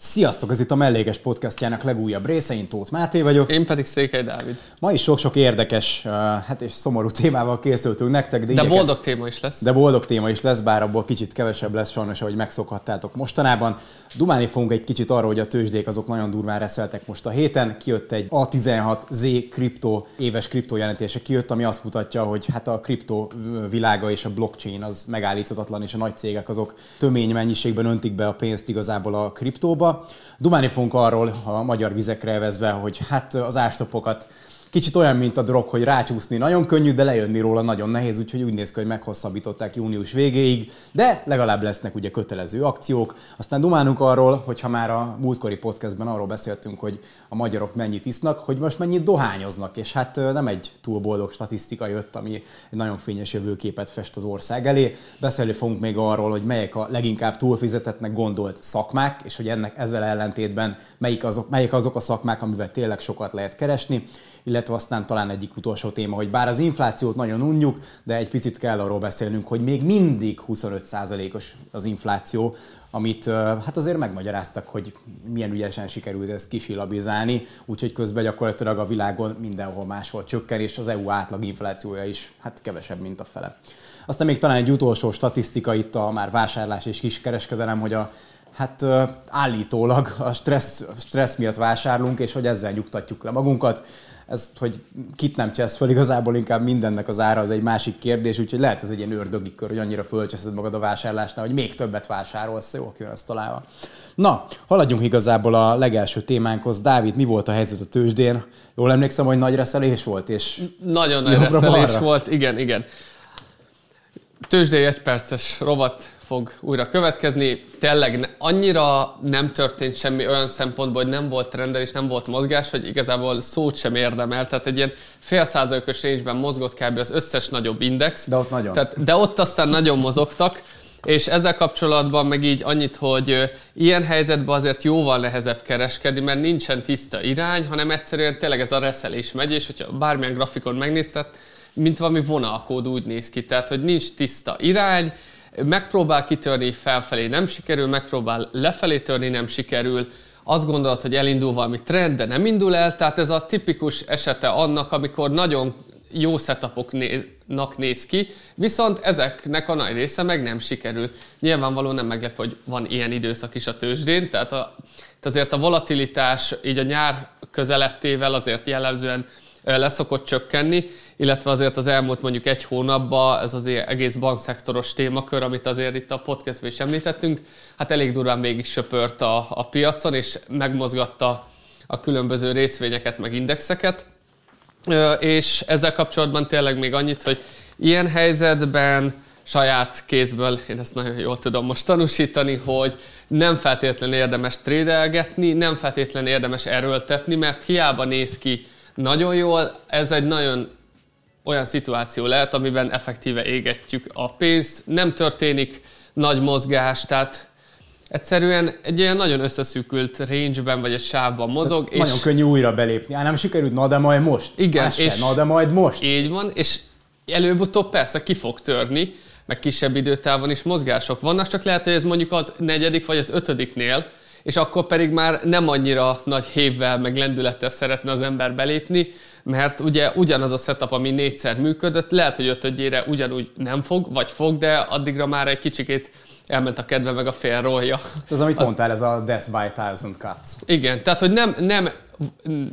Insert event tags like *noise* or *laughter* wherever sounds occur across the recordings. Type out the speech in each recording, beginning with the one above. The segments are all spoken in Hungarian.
Sziasztok, ez itt a Mellékes Podcastjának legújabb része, én Tóth Máté vagyok. Én pedig Székely Dávid. Ma is sok-sok érdekes, hát és szomorú témával készültünk nektek. De, de boldog téma is lesz. De boldog téma is lesz, bár abból kicsit kevesebb lesz sajnos, ahogy megszokhattátok mostanában. Dumálni fogunk egy kicsit arról, hogy a tőzsdék azok nagyon durván reszeltek most a héten. Kijött egy A16Z kriptó, éves kriptó jelentése kijött, ami azt mutatja, hogy hát a kriptó világa és a blockchain az megállíthatatlan, és a nagy cégek azok tömény mennyiségben öntik be a pénzt igazából a kriptóba. Dumálni fogunk arról a magyar vizekre evezve, hogy hát az ástopokat Kicsit olyan, mint a drog, hogy rácsúszni nagyon könnyű, de lejönni róla nagyon nehéz, úgyhogy úgy néz ki, hogy meghosszabbították június végéig, de legalább lesznek ugye kötelező akciók. Aztán dumálunk arról, hogy ha már a múltkori podcastben arról beszéltünk, hogy a magyarok mennyit isznak, hogy most mennyit dohányoznak, és hát nem egy túl boldog statisztika jött, ami egy nagyon fényes jövőképet fest az ország elé. Beszélni fogunk még arról, hogy melyek a leginkább túlfizetetnek gondolt szakmák, és hogy ennek ezzel ellentétben melyik azok, melyik azok a szakmák, amivel tényleg sokat lehet keresni illetve aztán talán egyik utolsó téma, hogy bár az inflációt nagyon unjuk, de egy picit kell arról beszélnünk, hogy még mindig 25%-os az infláció, amit hát azért megmagyaráztak, hogy milyen ügyesen sikerült ezt kisilabizálni, úgyhogy közben gyakorlatilag a világon mindenhol máshol csökken, és az EU átlag inflációja is hát kevesebb, mint a fele. Aztán még talán egy utolsó statisztika itt a már vásárlás és kiskereskedelem, hogy a hát állítólag a stressz, stressz miatt vásárlunk, és hogy ezzel nyugtatjuk le magunkat ezt, hogy kit nem csesz fel, igazából inkább mindennek az ára az egy másik kérdés, úgyhogy lehet ez egy ilyen ördögi kör, hogy annyira fölcseszed magad a vásárlásnál, hogy még többet vásárolsz, jó, aki ezt találva. Na, haladjunk igazából a legelső témánkhoz. Dávid, mi volt a helyzet a tőzsdén? Jól emlékszem, hogy nagy reszelés volt, és Nagyon nagy reszelés volt, igen, igen. Tőzsdei egy perces rovat fog újra következni. Tényleg annyira nem történt semmi olyan szempontból, hogy nem volt trendel és nem volt mozgás, hogy igazából szót sem érdemel. Tehát egy ilyen fél százalékos range mozgott kb. az összes nagyobb index. De ott nagyon. Tehát, de ott aztán nagyon mozogtak. És ezzel kapcsolatban meg így annyit, hogy ilyen helyzetben azért jóval nehezebb kereskedni, mert nincsen tiszta irány, hanem egyszerűen tényleg ez a reszelés megy, és hogyha bármilyen grafikon megnézted, mint valami vonalkód úgy néz ki, tehát hogy nincs tiszta irány, megpróbál kitörni felfelé, nem sikerül, megpróbál lefelé törni, nem sikerül, azt gondolod, hogy elindul valami trend, de nem indul el, tehát ez a tipikus esete annak, amikor nagyon jó setupoknak néz ki, viszont ezeknek a nagy része meg nem sikerül. Nyilvánvalóan nem meglep, hogy van ilyen időszak is a tőzsdén, tehát a, azért a volatilitás így a nyár közelettével azért jellemzően leszokott csökkenni, illetve azért az elmúlt mondjuk egy hónapban ez az egész bankszektoros témakör, amit azért itt a podcastban is említettünk, hát elég durván végig söpört a, a piacon, és megmozgatta a különböző részvényeket, meg indexeket. És ezzel kapcsolatban tényleg még annyit, hogy ilyen helyzetben saját kézből, én ezt nagyon jól tudom most tanúsítani, hogy nem feltétlenül érdemes trédelgetni, nem feltétlenül érdemes erőltetni, mert hiába néz ki nagyon jól, ez egy nagyon olyan szituáció lehet, amiben effektíve égetjük a pénzt, nem történik nagy mozgás, tehát egyszerűen egy ilyen nagyon összeszűkült range-ben vagy egy sávban mozog. Tehát és nagyon könnyű újra belépni. Á, nem sikerült, na de majd most. Igen, és se, na de majd most. Így van, és előbb-utóbb persze ki fog törni, meg kisebb időtávon is mozgások vannak, csak lehet, hogy ez mondjuk az negyedik vagy az ötödiknél, és akkor pedig már nem annyira nagy hévvel, meg lendülettel szeretne az ember belépni, mert ugye ugyanaz a setup, ami négyszer működött, lehet, hogy ötödjére ugyanúgy nem fog, vagy fog, de addigra már egy kicsikét elment a kedve, meg a félrólja. Ez, amit az... mondtál, ez a Death by Thousand Cuts. Igen, tehát, hogy nem, nem,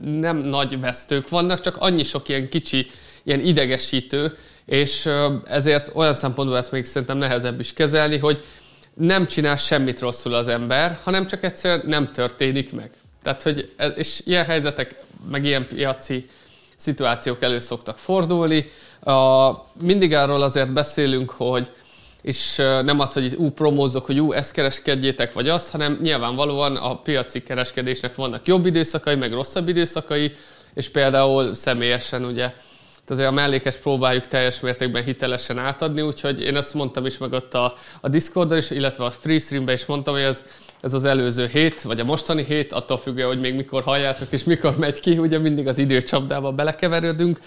nem nagy vesztők vannak, csak annyi sok ilyen kicsi, ilyen idegesítő, és ezért olyan szempontból ezt még szerintem nehezebb is kezelni, hogy nem csinál semmit rosszul az ember, hanem csak egyszerűen nem történik meg. Tehát, hogy ez, és ilyen helyzetek, meg ilyen piaci szituációk elő szoktak fordulni. A, mindig arról azért beszélünk, hogy és nem az, hogy ú, promózok, hogy ú, ezt kereskedjétek, vagy az, hanem nyilvánvalóan a piaci kereskedésnek vannak jobb időszakai, meg rosszabb időszakai, és például személyesen ugye azért a mellékes próbáljuk teljes mértékben hitelesen átadni, úgyhogy én ezt mondtam is meg ott a, a Discordon is, illetve a Freestreamben is mondtam, hogy ez, ez az előző hét, vagy a mostani hét, attól függően, hogy még mikor halljátok és mikor megy ki, ugye mindig az időcsapdába belekeverődünk.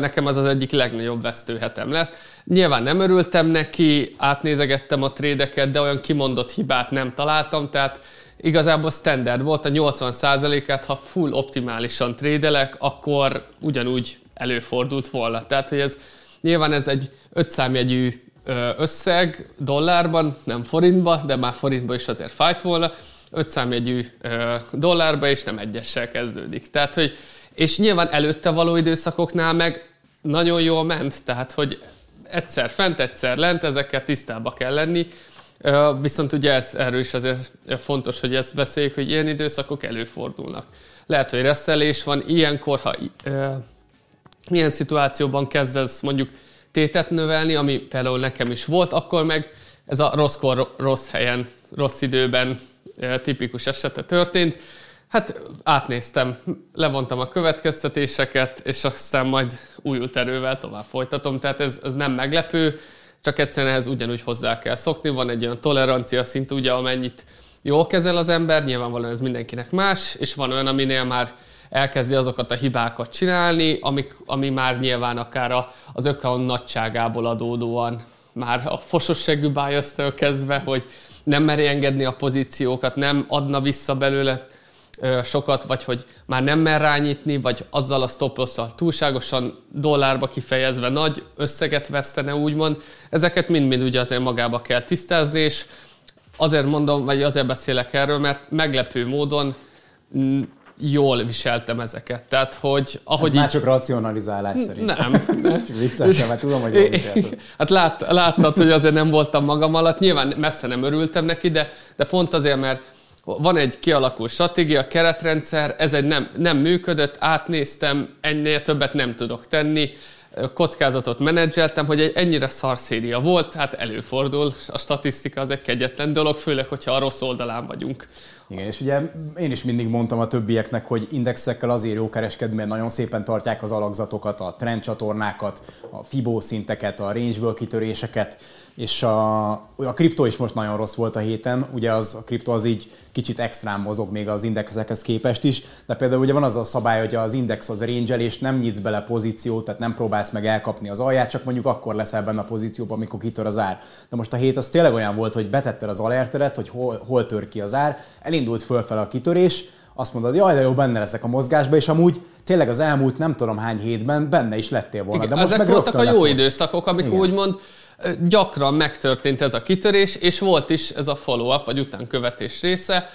Nekem az az egyik legnagyobb vesztőhetem lesz. Nyilván nem örültem neki, átnézegettem a trédeket, de olyan kimondott hibát nem találtam, tehát igazából standard volt, a 80%-át, ha full optimálisan trédelek, akkor ugyanúgy előfordult volna. Tehát, hogy ez nyilván ez egy ötszámjegyű összeg dollárban, nem forintba, de már forintba is azért fájt volna, ötszámjegyű dollárba, és nem egyessel kezdődik. Tehát, hogy, és nyilván előtte való időszakoknál meg nagyon jól ment, tehát, hogy egyszer fent, egyszer lent, ezekkel tisztába kell lenni, Viszont ugye ez, erről is azért fontos, hogy ezt beszéljük, hogy ilyen időszakok előfordulnak. Lehet, hogy reszelés van, ilyenkor, ha milyen szituációban kezdesz mondjuk tétet növelni, ami például nekem is volt, akkor meg ez a rosszkor, rossz helyen, rossz időben tipikus esete történt. Hát átnéztem, levontam a következtetéseket, és aztán majd újult erővel tovább folytatom. Tehát ez, ez nem meglepő, csak egyszerűen ehhez ugyanúgy hozzá kell szokni. Van egy olyan tolerancia szint, ugye, amennyit jól kezel az ember, nyilvánvalóan ez mindenkinek más, és van olyan, aminél már elkezdi azokat a hibákat csinálni, amik, ami már nyilván akár a, az account nagyságából adódóan már a fososságú bias kezdve, hogy nem meri engedni a pozíciókat, nem adna vissza belőle sokat, vagy hogy már nem mer rányítni, vagy azzal a stop túlságosan dollárba kifejezve nagy összeget vesztene, úgymond. Ezeket mind-mind ugye azért magába kell tisztázni, és azért mondom, vagy azért beszélek erről, mert meglepő módon jól viseltem ezeket. Tehát, hogy ahogy Ez így... már csak racionalizálás szerint. Nem. csak vicceltem, mert tudom, hogy jól *laughs* Hát lát, láttad, hogy azért nem voltam magam alatt. Nyilván messze nem örültem neki, de, de pont azért, mert van egy kialakult stratégia, keretrendszer, ez egy nem, nem működött, átnéztem, ennél többet nem tudok tenni, kockázatot menedzseltem, hogy egy ennyire szarszéria volt, hát előfordul, a statisztika az egy kegyetlen dolog, főleg, hogyha a rossz oldalán vagyunk. Igen, és ugye én is mindig mondtam a többieknek, hogy indexekkel azért jó kereskedni, mert nagyon szépen tartják az alakzatokat, a trendcsatornákat, a Fibó szinteket, a range kitöréseket, és a, a kriptó is most nagyon rossz volt a héten, ugye az, a kriptó az így kicsit extrán mozog még az indexekhez képest is, de például ugye van az a szabály, hogy az index az range és nem nyitsz bele pozíciót, tehát nem próbálsz meg elkapni az alját, csak mondjuk akkor leszel benne a pozícióban, amikor kitör az ár. De most a hét az tényleg olyan volt, hogy betetted az alerteret, hogy hol, hol tör ki az ár, elindult fölfel a kitörés, azt mondod, jaj, de jó, benne leszek a mozgásba, és amúgy tényleg az elmúlt nem tudom hány hétben benne is lettél volna. Igen, de most ezek meg voltak a jó időszakok, amik úgymond gyakran megtörtént ez a kitörés, és volt is ez a follow-up, vagy utánkövetés része,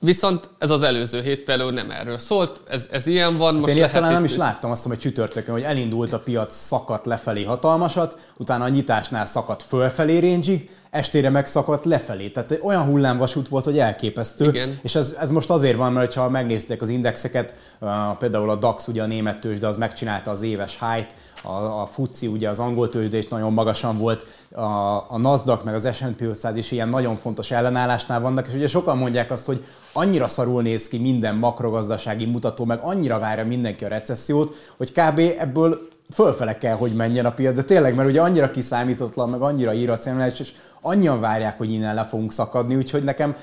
Viszont ez az előző hét például nem erről szólt, ez, ez ilyen van. Hát most én talán nem is láttam azt, hogy csütörtökön, hogy elindult a piac, szakadt lefelé hatalmasat, utána a nyitásnál szakadt fölfelé range estére megszakadt lefelé. Tehát olyan hullámvasút volt, hogy elképesztő. Igen. És ez, ez most azért van, mert ha megnézték az indexeket, uh, például a DAX, ugye a német tőzsde, az megcsinálta az éves high a, a FUCI, ugye az angol tőzsde is nagyon magasan volt, a, a Nasdaq meg az S&P 500 is ilyen nagyon fontos ellenállásnál vannak, és ugye sokan mondják azt, hogy annyira szarul néz ki minden makrogazdasági mutató, meg annyira várja mindenki a recessziót, hogy kb. ebből fölfele kell, hogy menjen a piac, de tényleg, mert ugye annyira kiszámítatlan, meg annyira irracionális, és annyian várják, hogy innen le fogunk szakadni, úgyhogy nekem,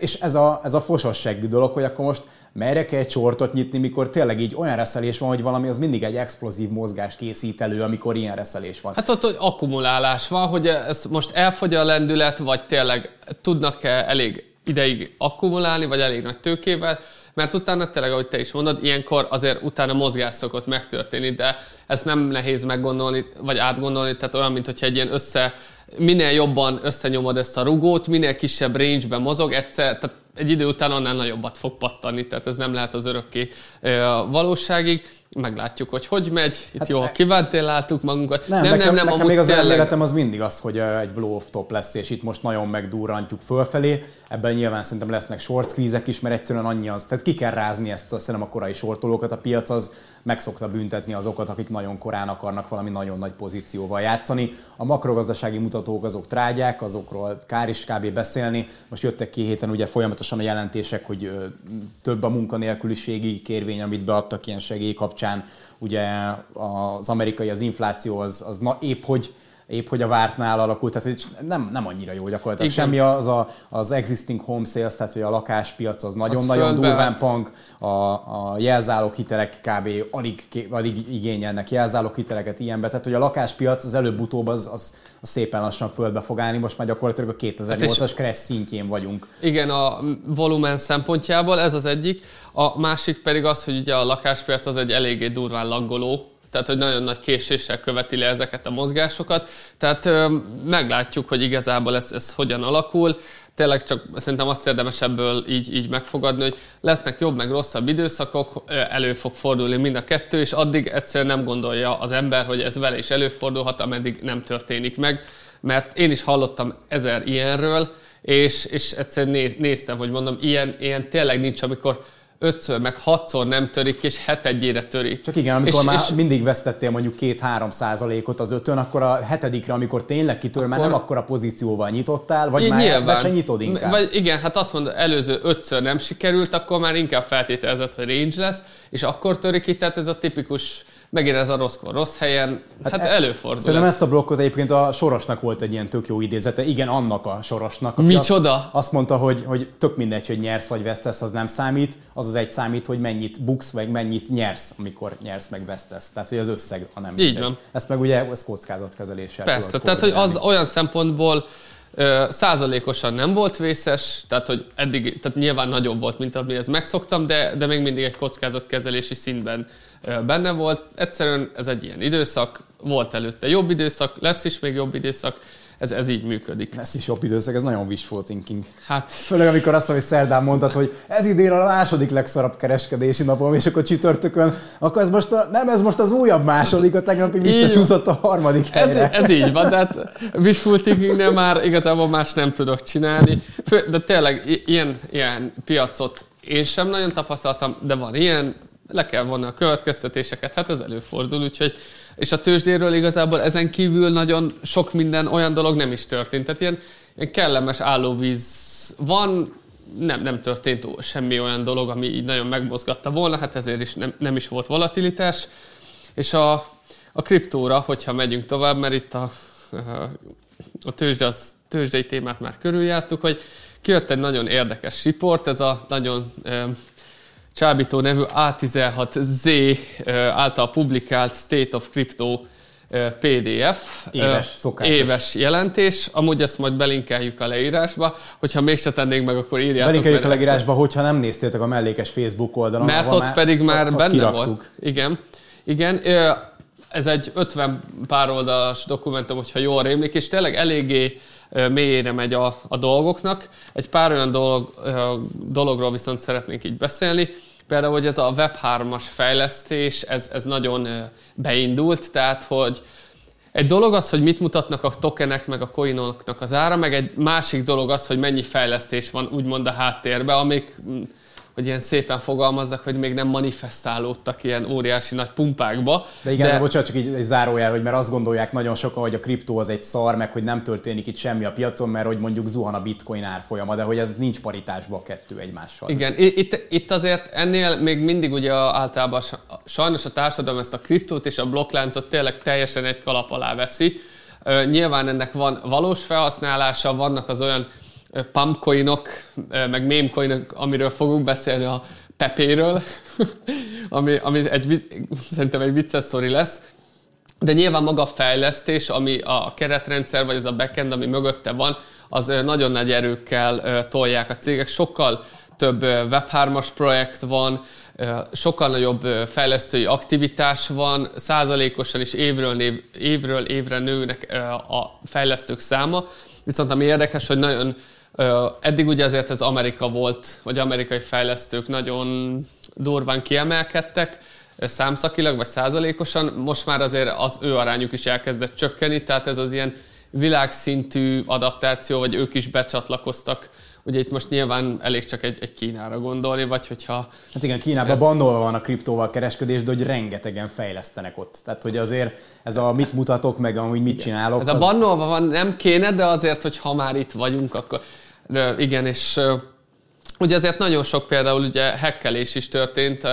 és ez a, ez a fososságű dolog, hogy akkor most merre kell csortot nyitni, mikor tényleg így olyan reszelés van, hogy valami az mindig egy explozív mozgás készít elő, amikor ilyen reszelés van. Hát ott hogy akkumulálás van, hogy ez most elfogy a lendület, vagy tényleg tudnak-e elég ideig akkumulálni, vagy elég nagy tőkével, mert utána tényleg, ahogy te is mondod, ilyenkor azért utána mozgás szokott megtörténni, de ezt nem nehéz meggondolni, vagy átgondolni, tehát olyan, mint hogyha egy ilyen össze, minél jobban összenyomod ezt a rugót, minél kisebb range-ben mozog, egyszer, tehát egy idő után annál nagyobbat fog pattani, tehát ez nem lehet az örökké valóságig meglátjuk, hogy hogy megy. Itt hát jól kiventiláltuk magunkat. Nem, nem, nekem, nem, nem nekem még az tényleg... elméletem az mindig az, hogy egy blow-off top lesz, és itt most nagyon megdurrantjuk fölfelé. Ebben nyilván szerintem lesznek short squeeze is, mert egyszerűen annyi az. Tehát ki kell rázni ezt a, szerintem a korai sortolókat. A piac az meg szokta büntetni azokat, akik nagyon korán akarnak valami nagyon nagy pozícióval játszani. A makrogazdasági mutatók azok trágyák, azokról kár is kb. beszélni. Most jöttek ki héten ugye folyamatosan a jelentések, hogy több a munkanélküliségi kérvény, amit beadtak ilyen segély kapcsán. Ugye az amerikai az infláció az, az na, épp hogy épp hogy a vártnál alakult, tehát nem, nem annyira jó gyakorlatilag. Igen. Semmi az a, az existing home sales, tehát hogy a lakáspiac az nagyon-nagyon durván punk, a, a jelzálók hitelek kb. Alig, alig igényelnek jelzálók hiteleket ilyenbe, tehát hogy a lakáspiac az előbb-utóbb az, az, az szépen lassan földbe fog állni, most már gyakorlatilag a 2008-as hát crash szintjén vagyunk. Igen, a volumen szempontjából ez az egyik, a másik pedig az, hogy ugye a lakáspiac az egy eléggé durván laggoló tehát hogy nagyon nagy késéssel követi le ezeket a mozgásokat. Tehát meglátjuk, hogy igazából ez, ez hogyan alakul. Tényleg csak szerintem azt érdemes ebből így, így megfogadni, hogy lesznek jobb meg rosszabb időszakok, elő fog fordulni mind a kettő, és addig egyszerűen nem gondolja az ember, hogy ez vele is előfordulhat, ameddig nem történik meg. Mert én is hallottam ezer ilyenről, és, és egyszerűen néz, néztem, hogy mondom, ilyen, ilyen tényleg nincs, amikor ötször, meg hatszor nem törik, és hetedjére törik. Csak igen, amikor és, már és mindig vesztettél mondjuk két-három százalékot az ötön, akkor a hetedikre, amikor tényleg kitör, akkor, már nem akkor a pozícióval nyitottál, vagy már nyilván, se nyitod inkább. Vagy igen, hát azt mondod, előző ötször nem sikerült, akkor már inkább feltételezett, hogy range lesz, és akkor törik ki, tehát ez a tipikus megint ez a rosszkor rossz helyen, hát, hát e, előfordul. Szerintem ezt a blokkot egyébként a Sorosnak volt egy ilyen tök jó idézete, igen, annak a Sorosnak. Micsoda? Azt, azt mondta, hogy, hogy tök mindegy, hogy nyersz vagy vesztesz, az nem számít, az az egy számít, hogy mennyit buksz, vagy mennyit nyersz, amikor nyersz, meg vesztesz. Tehát, hogy az összeg, ha nem Így van. Ezt meg ugye ez kockázatkezeléssel. Persze, tehát, hogy az olyan szempontból Százalékosan nem volt vészes, tehát hogy eddig, tehát nyilván nagyobb volt, mint amihez megszoktam, de, de még mindig egy kockázatkezelési szintben benne volt. Egyszerűen ez egy ilyen időszak, volt előtte jobb időszak, lesz is még jobb időszak, ez, ez így működik. Ez is jobb időszak, ez nagyon wishful thinking. Hát... Főleg amikor azt, hogy szerdán mondtad, hogy ez idén a második legszarabb kereskedési napom, és akkor csütörtökön, akkor ez most a, nem, ez most az újabb második, a tegnapi visszacsúszott a harmadik helyre. Ez, ez így van, de hát wishful thinkingnél már igazából más nem tudok csinálni. Fő, de tényleg ilyen, ilyen piacot én sem nagyon tapasztaltam, de van ilyen, le kell vonni a következtetéseket, hát ez előfordul, úgyhogy és a tőzsdéről igazából ezen kívül nagyon sok minden olyan dolog nem is történt. Tehát ilyen, ilyen kellemes állóvíz van, nem, nem történt semmi olyan dolog, ami így nagyon megmozgatta volna, hát ezért is nem, nem is volt volatilitás. És a, a kriptóra, hogyha megyünk tovább, mert itt a, a tőzsde, az, tőzsdei témát már körüljártuk, hogy kijött egy nagyon érdekes riport, ez a nagyon csábító nevű A16Z által publikált State of Crypto PDF. Éves, szokásos. Éves jelentés. Amúgy ezt majd belinkeljük a leírásba. Hogyha mégse tennénk meg, akkor írjátok. Belinkeljük a leírásba, hogyha nem néztétek a mellékes Facebook oldalon. Mert ott már, pedig már ott, benne kiraktuk. volt. Igen. Igen. Ez egy 50 pár oldalas dokumentum, hogyha jól rémlik, és tényleg eléggé mélyére megy a, a dolgoknak. Egy pár olyan dolog, dologról viszont szeretnénk így beszélni. Például, hogy ez a Web3-as fejlesztés, ez, ez nagyon beindult, tehát, hogy egy dolog az, hogy mit mutatnak a tokenek, meg a coinoknak az ára, meg egy másik dolog az, hogy mennyi fejlesztés van úgymond a háttérben, amik hogy ilyen szépen fogalmazzak, hogy még nem manifestálódtak ilyen óriási nagy pumpákba. De igen, de... bocsánat, csak így egy zárójel, hogy mert azt gondolják nagyon sokan, hogy a kriptó az egy szar, meg hogy nem történik itt semmi a piacon, mert hogy mondjuk zuhan a bitcoin árfolyama, de hogy ez nincs paritásban a kettő egymással. Igen, itt, itt azért ennél még mindig ugye általában sajnos a társadalom ezt a kriptót és a blokkláncot tényleg teljesen egy kalap alá veszi. Nyilván ennek van valós felhasználása, vannak az olyan pumpcoinok, meg mémcoinok, amiről fogunk beszélni a Pepéről, *laughs* ami, ami egy, szerintem egy vicces sztori lesz. De nyilván maga a fejlesztés, ami a keretrendszer, vagy ez a backend, ami mögötte van, az nagyon nagy erőkkel tolják a cégek. Sokkal több Web3-as projekt van, sokkal nagyobb fejlesztői aktivitás van, százalékosan is évről, név, évről évre nőnek a fejlesztők száma. Viszont ami érdekes, hogy nagyon Eddig ugye azért ez Amerika volt, vagy amerikai fejlesztők nagyon durván kiemelkedtek, számszakilag vagy százalékosan, most már azért az ő arányuk is elkezdett csökkenni, tehát ez az ilyen világszintű adaptáció, vagy ők is becsatlakoztak Ugye itt most nyilván elég csak egy, egy Kínára gondolni, vagy hogyha... Hát igen, Kínában ez... bannolva van a kriptóval kereskedés, de hogy rengetegen fejlesztenek ott. Tehát, hogy azért ez a mit mutatok, meg amúgy mit igen. csinálok. Ez az... a bannolva van, nem kéne, de azért, hogy ha már itt vagyunk, akkor de igen, és ugye azért nagyon sok például ugye hekkelés is történt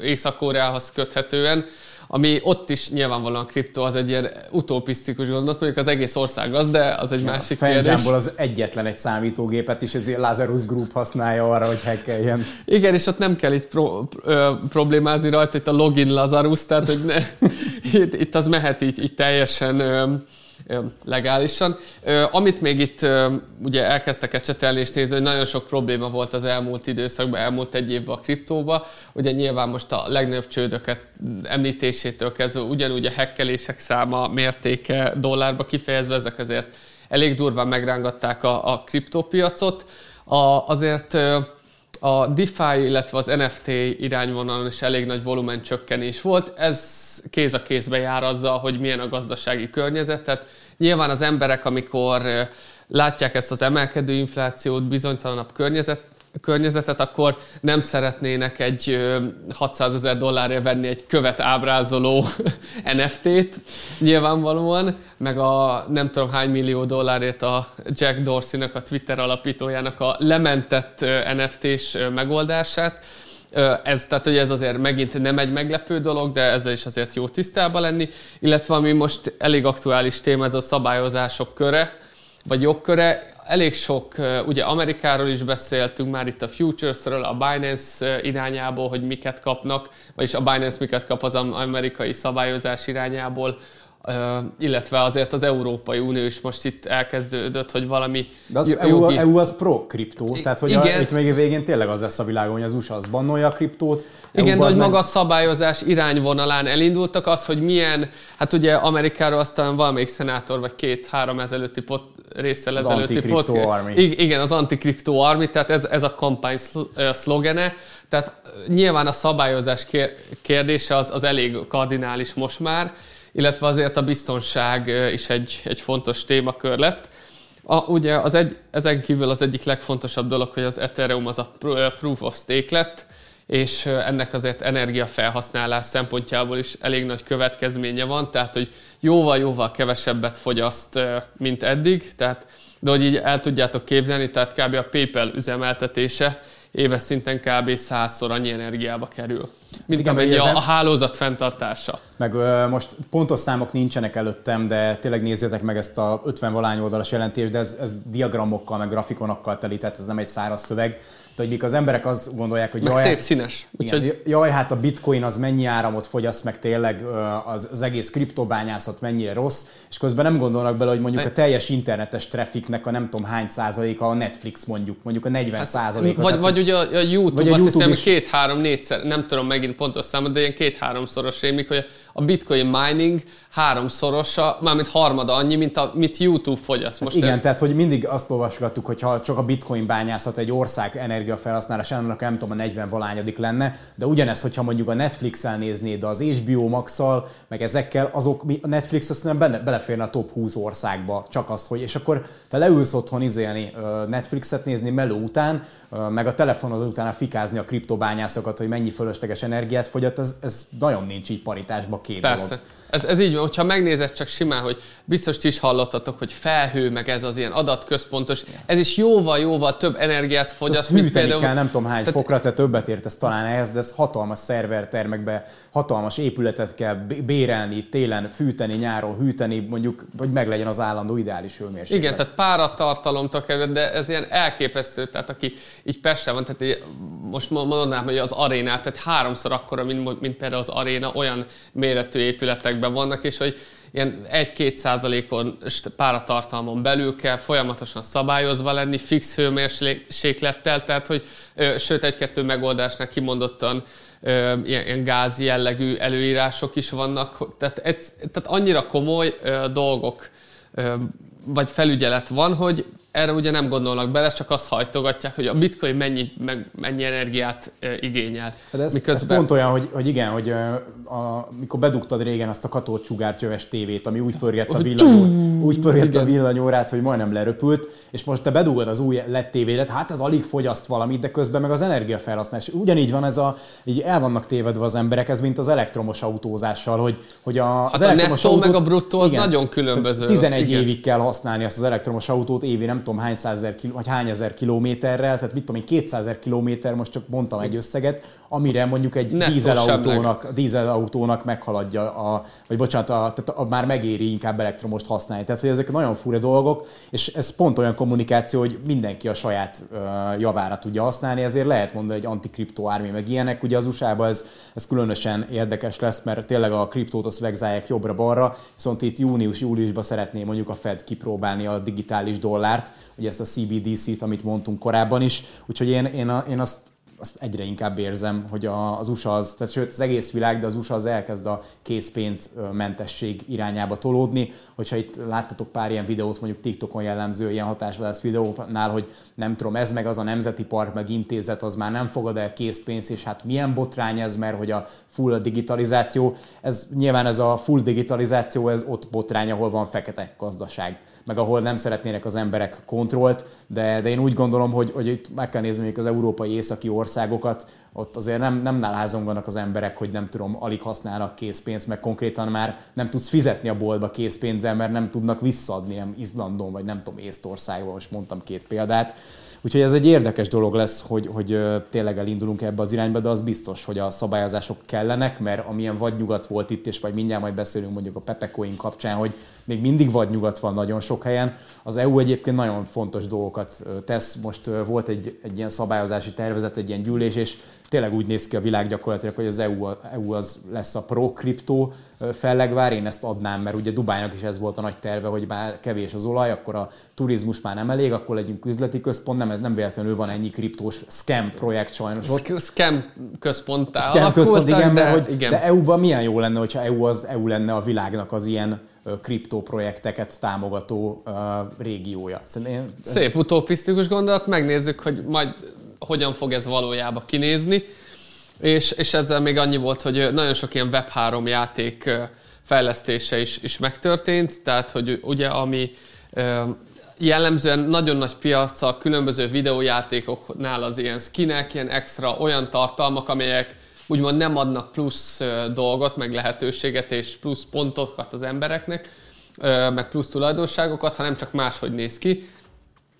Észak-Koreához köthetően, ami ott is nyilvánvalóan a kriptó az egy ilyen utopisztikus gondot, mondjuk az egész ország az, de az egy ja, másik kérdés. az egyetlen egy számítógépet is, ez Lazarus Group használja arra, hogy hackeljen. Igen, és ott nem kell itt pro, ö, problémázni rajta, hogy a login Lazarus, tehát hogy ne, *laughs* itt, itt az mehet így, így teljesen ö, legálisan. Amit még itt ugye elkezdtek ecsetelni és nézni, hogy nagyon sok probléma volt az elmúlt időszakban, elmúlt egy évben a kriptóba. Ugye nyilván most a legnagyobb csődöket említésétől kezdve ugyanúgy a hekkelések száma, mértéke dollárba kifejezve, ezek azért elég durván megrángatták a, a kriptópiacot. A, azért a DeFi, illetve az NFT irányvonalon is elég nagy volumen csökkenés volt. Ez kéz a kézbe jár azzal, hogy milyen a gazdasági környezet. Tehát nyilván az emberek, amikor látják ezt az emelkedő inflációt, bizonytalanabb környezet, környezetet, akkor nem szeretnének egy 600 ezer dollárért venni egy követ ábrázoló *laughs* NFT-t nyilvánvalóan, meg a nem tudom hány millió dollárért a Jack Dorsey-nak, a Twitter alapítójának a lementett NFT-s megoldását. Ez, tehát, hogy ez azért megint nem egy meglepő dolog, de ezzel is azért jó tisztában lenni. Illetve ami most elég aktuális téma, ez a szabályozások köre, vagy jogköre elég sok, ugye Amerikáról is beszéltünk már itt a Futuresről, a Binance irányából, hogy miket kapnak, vagyis a Binance miket kap az amerikai szabályozás irányából, illetve azért az Európai Unió is most itt elkezdődött, hogy valami De az jogi... EU, EU az pro-kriptó, tehát hogy Igen. A, itt még végén tényleg az lesz a világon, hogy az USA az bannolja a kriptót. Igen, de hogy meg... maga a szabályozás irányvonalán elindultak, az, hogy milyen, hát ugye Amerikáról aztán valamelyik szenátor, vagy két-három ezelőtti pot, részsel ezelőtti podcast. Igen, az antikriptó army, tehát ez, ez a kampány szlogene. Tehát nyilván a szabályozás kérdése az, az elég kardinális most már, illetve azért a biztonság is egy, egy fontos témakör lett. A, ugye az egy, ezen kívül az egyik legfontosabb dolog, hogy az Ethereum az a Proof of Stake lett, és ennek azért energiafelhasználás szempontjából is elég nagy következménye van, tehát hogy jóval-jóval kevesebbet fogyaszt, mint eddig, tehát, de hogy így el tudjátok képzelni, tehát kb. a PayPal üzemeltetése éves szinten kb. százszor annyi energiába kerül. Mint Igen, amennyi a, a hálózat fenntartása. Meg ö, most pontos számok nincsenek előttem, de tényleg nézzétek meg ezt a 50 valány oldalas jelentést, de ez, ez diagramokkal, meg grafikonokkal teli, tehát ez nem egy száraz szöveg hogy mik az emberek azt gondolják, hogy meg jaj, szép hát- színes. Igen, Úgyhogy... Jaj, hát a bitcoin az mennyi áramot fogyaszt, meg tényleg az, az egész kriptobányászat mennyire rossz, és közben nem gondolnak bele, hogy mondjuk a teljes internetes trafficnek a nem tudom hány százaléka a Netflix mondjuk, mondjuk a 40 hát, százaléka. Vagy, vagy ugye a, a YouTube, vagy a azt YouTube hiszem, is... két-három, négyszer, nem tudom megint pontos számot, de ilyen két-háromszoros rémik, hogy a bitcoin mining háromszorosa, mármint harmada annyi, mint a, mit YouTube fogyaszt. Most Igen, ez... tehát hogy mindig azt olvasgattuk, hogy ha csak a bitcoin bányászat egy ország energiafelhasználás, annak nem tudom, a 40 valányadik lenne, de ugyanez, hogyha mondjuk a Netflix-el néznéd, az HBO Max-al, meg ezekkel, azok, a Netflix azt nem bele, beleférne a top 20 országba, csak azt, hogy, és akkor te leülsz otthon izélni, Netflixet nézni meló után, meg a telefonod után fikázni a kriptobányászokat, hogy mennyi fölösleges energiát fogyat, ez, ez nagyon nincs így paritásba két Persze. Ez, ez így van, hogyha megnézed csak simán, hogy biztos ti is hallottatok, hogy felhő, meg ez az ilyen adatközpontos, ez is jóval-jóval több energiát fogyaszt, mint például... kell, nem tudom hány tehát... fokra, te többet értesz talán ehhez, de ez hatalmas szervertermekbe, hatalmas épületet kell bérelni, télen fűteni, nyáron hűteni, mondjuk, hogy meglegyen az állandó ideális hőmérséklet. Igen, tehát páratartalomtól kezdve, de ez ilyen elképesztő, tehát aki így Pesten van, tehát most mondanám, hogy az arénát, tehát háromszor akkora, mint, mint például az aréna, olyan méretű épületekben vannak, és hogy ilyen 1-2 százalékon páratartalmon belül kell folyamatosan szabályozva lenni, fix hőmérséklettel, tehát hogy sőt egy-kettő megoldásnál kimondottan ilyen, ilyen gáz jellegű előírások is vannak, tehát, tehát annyira komoly dolgok vagy felügyelet van, hogy erre ugye nem gondolnak bele, csak azt hajtogatják, hogy a bitcoin mennyi, meg, mennyi energiát igényel. Hát ez, Miközben... ez pont olyan, hogy, hogy igen, hogy a, mikor bedugtad régen azt a katócsugárcsöves tévét, ami úgy pörgett a, villanyó, úgy pörgett a villanyórát, hogy majdnem leröpült, és most te bedugod az új LED tévédet, hát ez alig fogyaszt valamit, de közben meg az energiafelhasználás. Ugyanígy van ez a, így el vannak tévedve az emberek, ez mint az elektromos autózással, hogy, hogy a, az hát elektromos a autót, meg a bruttó az igen, nagyon különböző. 11 igen. évig kell használni azt az elektromos autót, évi nem tudom hány százezer vagy hány ezer kilométerrel, tehát mit tudom én, 200 ezer kilométer, most csak mondtam egy összeget, amire mondjuk egy dízelautónak, dízel autónak meghaladja, a, vagy bocsánat, a, tehát a, már megéri inkább elektromost használni. Tehát, hogy ezek nagyon fura dolgok, és ez pont olyan kommunikáció, hogy mindenki a saját uh, javára tudja használni, ezért lehet mondani, hogy antikriptó ármi meg ilyenek. Ugye az USA-ban ez, ez különösen érdekes lesz, mert tényleg a kriptót azt vegzálják jobbra-balra, viszont itt június-júliusban szeretné mondjuk a Fed kipróbálni a digitális dollárt, ugye ezt a CBDC-t, amit mondtunk korábban is, úgyhogy én, én, a, én azt azt egyre inkább érzem, hogy a, az USA az, tehát sőt az egész világ, de az USA az elkezd a készpénzmentesség irányába tolódni. Hogyha itt láttatok pár ilyen videót, mondjuk TikTokon jellemző ilyen hatásvadász videónál, hogy nem tudom, ez meg az a Nemzeti Park, meg intézet, az már nem fogad el készpénzt, és hát milyen botrány ez, mert hogy a full digitalizáció, ez nyilván ez a full digitalizáció, ez ott botrány, ahol van fekete gazdaság meg ahol nem szeretnének az emberek kontrollt, de, de én úgy gondolom, hogy, hogy itt meg kell nézni még az európai északi országokat, ott azért nem, nem nálházonganak az emberek, hogy nem tudom, alig használnak készpénzt, meg konkrétan már nem tudsz fizetni a boltba készpénzzel, mert nem tudnak visszaadni, nem Izlandon, vagy nem tudom, Észtországban, most mondtam két példát. Úgyhogy ez egy érdekes dolog lesz, hogy, hogy tényleg elindulunk ebbe az irányba, de az biztos, hogy a szabályozások kellenek, mert amilyen vadnyugat volt itt, és majd mindjárt majd beszélünk mondjuk a Pepecoin kapcsán, hogy még mindig vadnyugat van nagyon sok helyen. Az EU egyébként nagyon fontos dolgokat tesz. Most volt egy, egy ilyen szabályozási tervezet, egy ilyen gyűlés, és tényleg úgy néz ki a világ gyakorlatilag, hogy az EU, EU az lesz a pro-kriptó fellegvár, én ezt adnám, mert ugye Dubájnak is ez volt a nagy terve, hogy bár kevés az olaj, akkor a turizmus már nem elég, akkor legyünk üzleti központ, nem, nem véletlenül van ennyi kriptós scam projekt sajnos ott. Scam központ Scam központ, igen, de, mert hogy, igen. de EU-ban milyen jó lenne, hogyha EU az EU lenne a világnak az ilyen kriptoprojekteket támogató uh, régiója. Szerintem ez... Szép utopisztikus gondolat, megnézzük, hogy majd hogyan fog ez valójában kinézni. És, és ezzel még annyi volt, hogy nagyon sok ilyen Web3 játék fejlesztése is, is megtörtént, tehát hogy ugye ami jellemzően nagyon nagy piac a különböző videójátékoknál az ilyen skinek, ilyen extra olyan tartalmak, amelyek úgymond nem adnak plusz dolgot, meg lehetőséget és plusz pontokat az embereknek, meg plusz tulajdonságokat, hanem csak máshogy néz ki.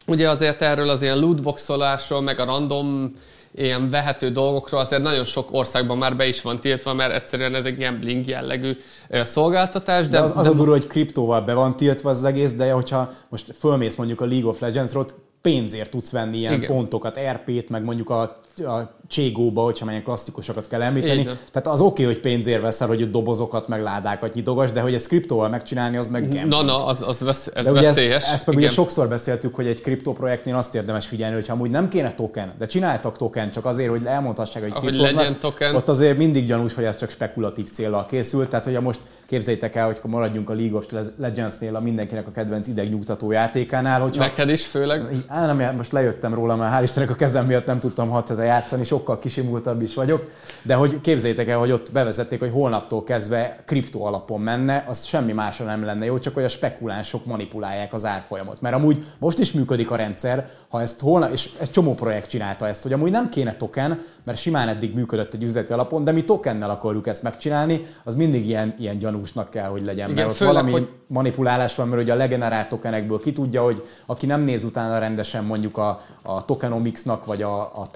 Ugye azért erről az ilyen lootboxolásról, meg a random ilyen vehető dolgokról azért nagyon sok országban már be is van tiltva, mert egyszerűen ez egy gambling jellegű szolgáltatás. De, de az, az de... a durva, hogy kriptóval be van tiltva az egész, de hogyha most fölmész mondjuk a League of Legends-ról, pénzért tudsz venni ilyen Igen. pontokat, RP-t, meg mondjuk a, a Cségóba, hogyha melyen klasszikusokat kell említeni. Igen. Tehát az oké, okay, hogy pénzért veszel, hogy dobozokat, meg ládákat nyitogas, de hogy ezt kriptóval megcsinálni, az meg gambling. Na, na, az, az vesz, ez de veszélyes. Ezt, ezt meg ugye sokszor beszéltük, hogy egy kriptoprojektnél azt érdemes figyelni, hogy ha amúgy nem kéne token, de csináltak token csak azért, hogy elmondhassák, hogy Ahogy legyen token. ott azért mindig gyanús, hogy ez csak spekulatív célral készült. Tehát, hogyha most képzeljétek el, hogy maradjunk a League of Legends-nél a mindenkinek a kedvenc idegnyugtató játékánál. Hogyha... Neked is főleg? Á, nem, most lejöttem róla, mert hál' Istennek a kezem miatt nem tudtam 6 játszani, sokkal kisimultabb is vagyok, de hogy képzeljétek el, hogy ott bevezették, hogy holnaptól kezdve kriptó alapon menne, az semmi másra nem lenne jó, csak hogy a spekulánsok manipulálják az árfolyamot. Mert amúgy most is működik a rendszer, ha ezt holnap, és egy csomó projekt csinálta ezt, hogy amúgy nem kéne token, mert simán eddig működött egy üzleti alapon, de mi tokennel akarjuk ezt megcsinálni, az mindig ilyen, ilyen gyanúsnak kell, hogy legyen. Igen, mert ott főleg, valami hogy... manipulálás van, mert ugye a legenerált tokenekből ki tudja, hogy aki nem néz utána rendesen mondjuk a, a tokenomicsnak, vagy a, a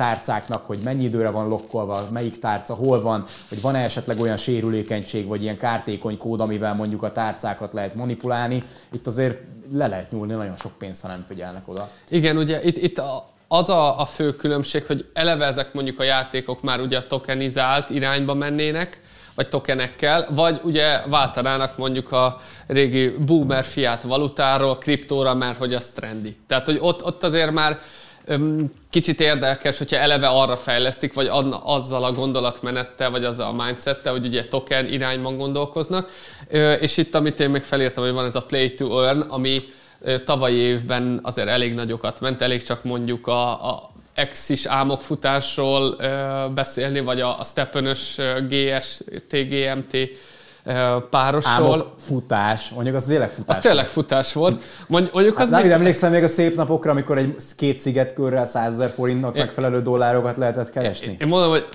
tárcáknak, hogy mennyi időre van lokkolva, melyik tárca hol van, hogy van-e esetleg olyan sérülékenység, vagy ilyen kártékony kód, amivel mondjuk a tárcákat lehet manipulálni. Itt azért le lehet nyúlni nagyon sok pénzt, ha nem figyelnek oda. Igen, ugye itt, itt a, az a, a fő különbség, hogy eleve ezek mondjuk a játékok már ugye a tokenizált irányba mennének, vagy tokenekkel, vagy ugye váltanának mondjuk a régi boomer fiát valutáról kriptóra, mert hogy az trendi. Tehát, hogy ott, ott azért már kicsit érdekes, hogyha eleve arra fejlesztik, vagy azzal a gondolatmenettel, vagy azzal a mindsettel, hogy ugye token irányban gondolkoznak. És itt, amit én még felírtam, hogy van ez a play to earn, ami tavalyi évben azért elég nagyokat ment, elég csak mondjuk a, a X-is álmokfutásról beszélni, vagy a, a Steppenös GS, TGMT párosról. Álmok futás, mondjuk az tényleg futás. Az tényleg futás volt. Mondjuk az hát, biztos... Emlékszem még a szép napokra, amikor egy két szigetkörrel 100 ezer forintnak én, megfelelő dollárokat lehetett keresni? Én, én mondom, hogy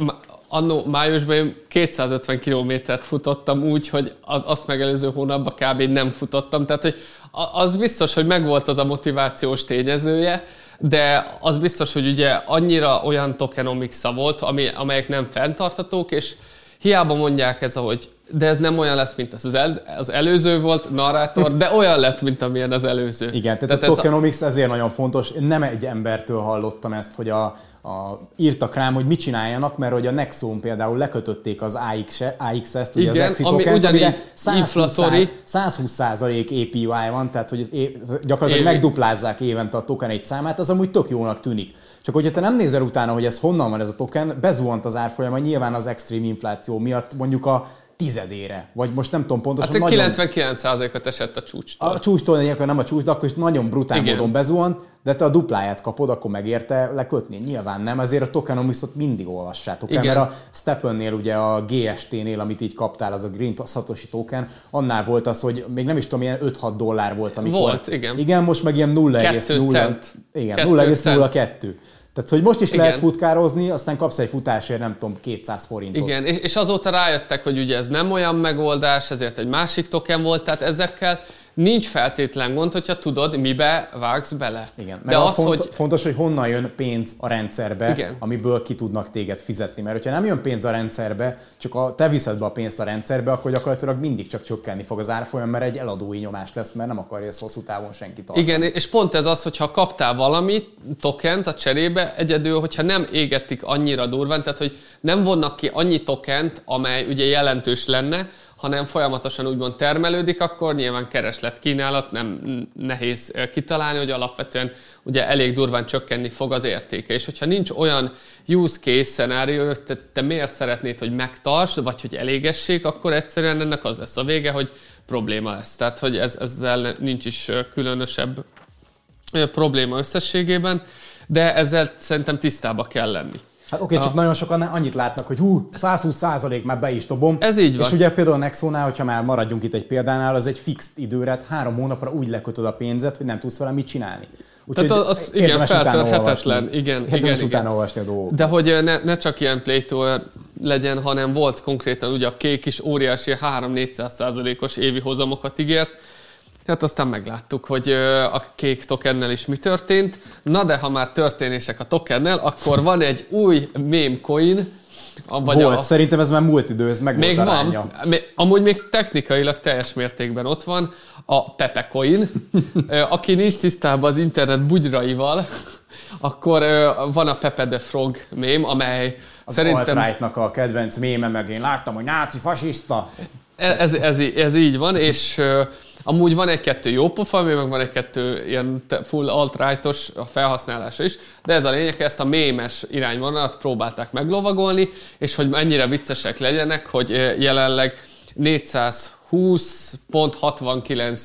annó májusban én 250 kilométert futottam úgy, hogy az, azt megelőző hónapban kb. nem futottam. Tehát, hogy az biztos, hogy megvolt az a motivációs tényezője, de az biztos, hogy ugye annyira olyan tokenomics volt, ami, amelyek nem fenntartatók, és hiába mondják ez, hogy de ez nem olyan lesz, mint az, el, az előző volt, narrátor, de olyan lett, mint amilyen az előző. Igen, tehát, tehát a tokenomics ez ezért nagyon fontos. Én nem egy embertől hallottam ezt, hogy a, a, írtak rám, hogy mit csináljanak, mert hogy a Nexon például lekötötték az AX, AX-ezt, ugye Igen, az ami ugyanígy 120, 120 API van, tehát hogy ez é, gyakorlatilag Évi. megduplázzák évente a token egy számát, az amúgy tök jónak tűnik. Csak hogyha te nem nézel utána, hogy ez honnan van ez a token, bezuhant az árfolyama, nyilván az extrém infláció miatt mondjuk a tizedére, vagy most nem tudom pontosan. Hát nagyon... 99%-ot esett a csúcstól. A csúcstól egyébként nem a csúcs, de akkor is nagyon brutál Igen. módon bezuhant, de te a dupláját kapod, akkor megérte lekötni? Nyilván nem, ezért a tokenomicsot mindig olvassátok el, mert a Stepennél ugye a GST-nél, amit így kaptál, az a Green Satoshi token, annál volt az, hogy még nem is tudom, ilyen 5-6 dollár volt, amikor... Volt, igen. Igen, most meg ilyen 0,0... Igen, 0,02. Tehát, hogy most is Igen. lehet futkározni, aztán kapsz egy futásért, nem tudom, 200 forintot. Igen, és, és azóta rájöttek, hogy ugye ez nem olyan megoldás, ezért egy másik token volt, tehát ezekkel nincs feltétlen gond, hogyha tudod, mibe vágsz bele. Igen, De az, font, hogy... fontos, hogy honnan jön pénz a rendszerbe, Igen. amiből ki tudnak téged fizetni. Mert hogyha nem jön pénz a rendszerbe, csak a, te viszed be a pénzt a rendszerbe, akkor gyakorlatilag mindig csak csökkenni fog az árfolyam, mert egy eladói nyomás lesz, mert nem akarja ezt hosszú távon senki tartani. Igen, és pont ez az, hogyha kaptál valami tokent a cserébe, egyedül, hogyha nem égetik annyira durván, tehát hogy nem vonnak ki annyi tokent, amely ugye jelentős lenne, hanem folyamatosan úgymond termelődik, akkor nyilván kereslet kínálat, nem nehéz kitalálni, hogy alapvetően ugye elég durván csökkenni fog az értéke. És hogyha nincs olyan use case szenárió, te, te miért szeretnéd, hogy megtartsd, vagy hogy elégessék, akkor egyszerűen ennek az lesz a vége, hogy probléma lesz. Tehát, hogy ez, ezzel nincs is különösebb probléma összességében, de ezzel szerintem tisztába kell lenni. Hát oké, okay, csak nagyon sokan annyit látnak, hogy hú, 120 százalék már be is dobom. Ez így van. És ugye például a Nexonál, hogyha már maradjunk itt egy példánál, az egy fixed időre, hát három hónapra úgy lekötöd a pénzet, hogy nem tudsz vele mit csinálni. Úgyhogy Tehát az, igen, feltörhetetlen. Igen, igen, igen. utána olvasni a dolgokat. De hogy ne, ne csak ilyen play legyen, hanem volt konkrétan ugye a kék is óriási 3-400 százalékos évi hozamokat ígért, Hát aztán megláttuk, hogy a kék tokennel is mi történt. Na de ha már történések a tokennel, akkor van egy új meme coin, vagy volt, a... szerintem ez már múlt idő, ez meg még volt aránya. Van, amúgy még technikailag teljes mértékben ott van a Pepe Coin. Aki nincs tisztában az internet bugyraival, akkor van a Pepe the Frog mém, amely az szerintem... alt a kedvenc méme, meg én láttam, hogy náci fasiszta. Ez, ez, ez így van, és Amúgy van egy-kettő jó pofa, meg van egy-kettő ilyen full alt-rightos a felhasználása is, de ez a lényeg, ezt a mémes irányvonalat próbálták meglovagolni, és hogy mennyire viccesek legyenek, hogy jelenleg 420.69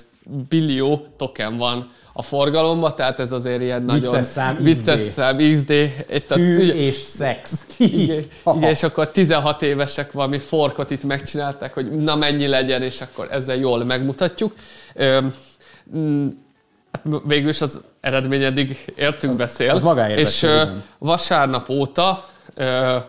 billió token van a forgalomba, tehát ez azért ilyen nagyon vicces szám, vicces szám XD. Fű tehát, és szex. *laughs* igen, igen, és akkor 16 évesek valami forkot itt megcsinálták, hogy na mennyi legyen, és akkor ezzel jól megmutatjuk. Mm, hát végül is az eredmény eddig értünk az, beszél. Az magáért És beszél, vasárnap óta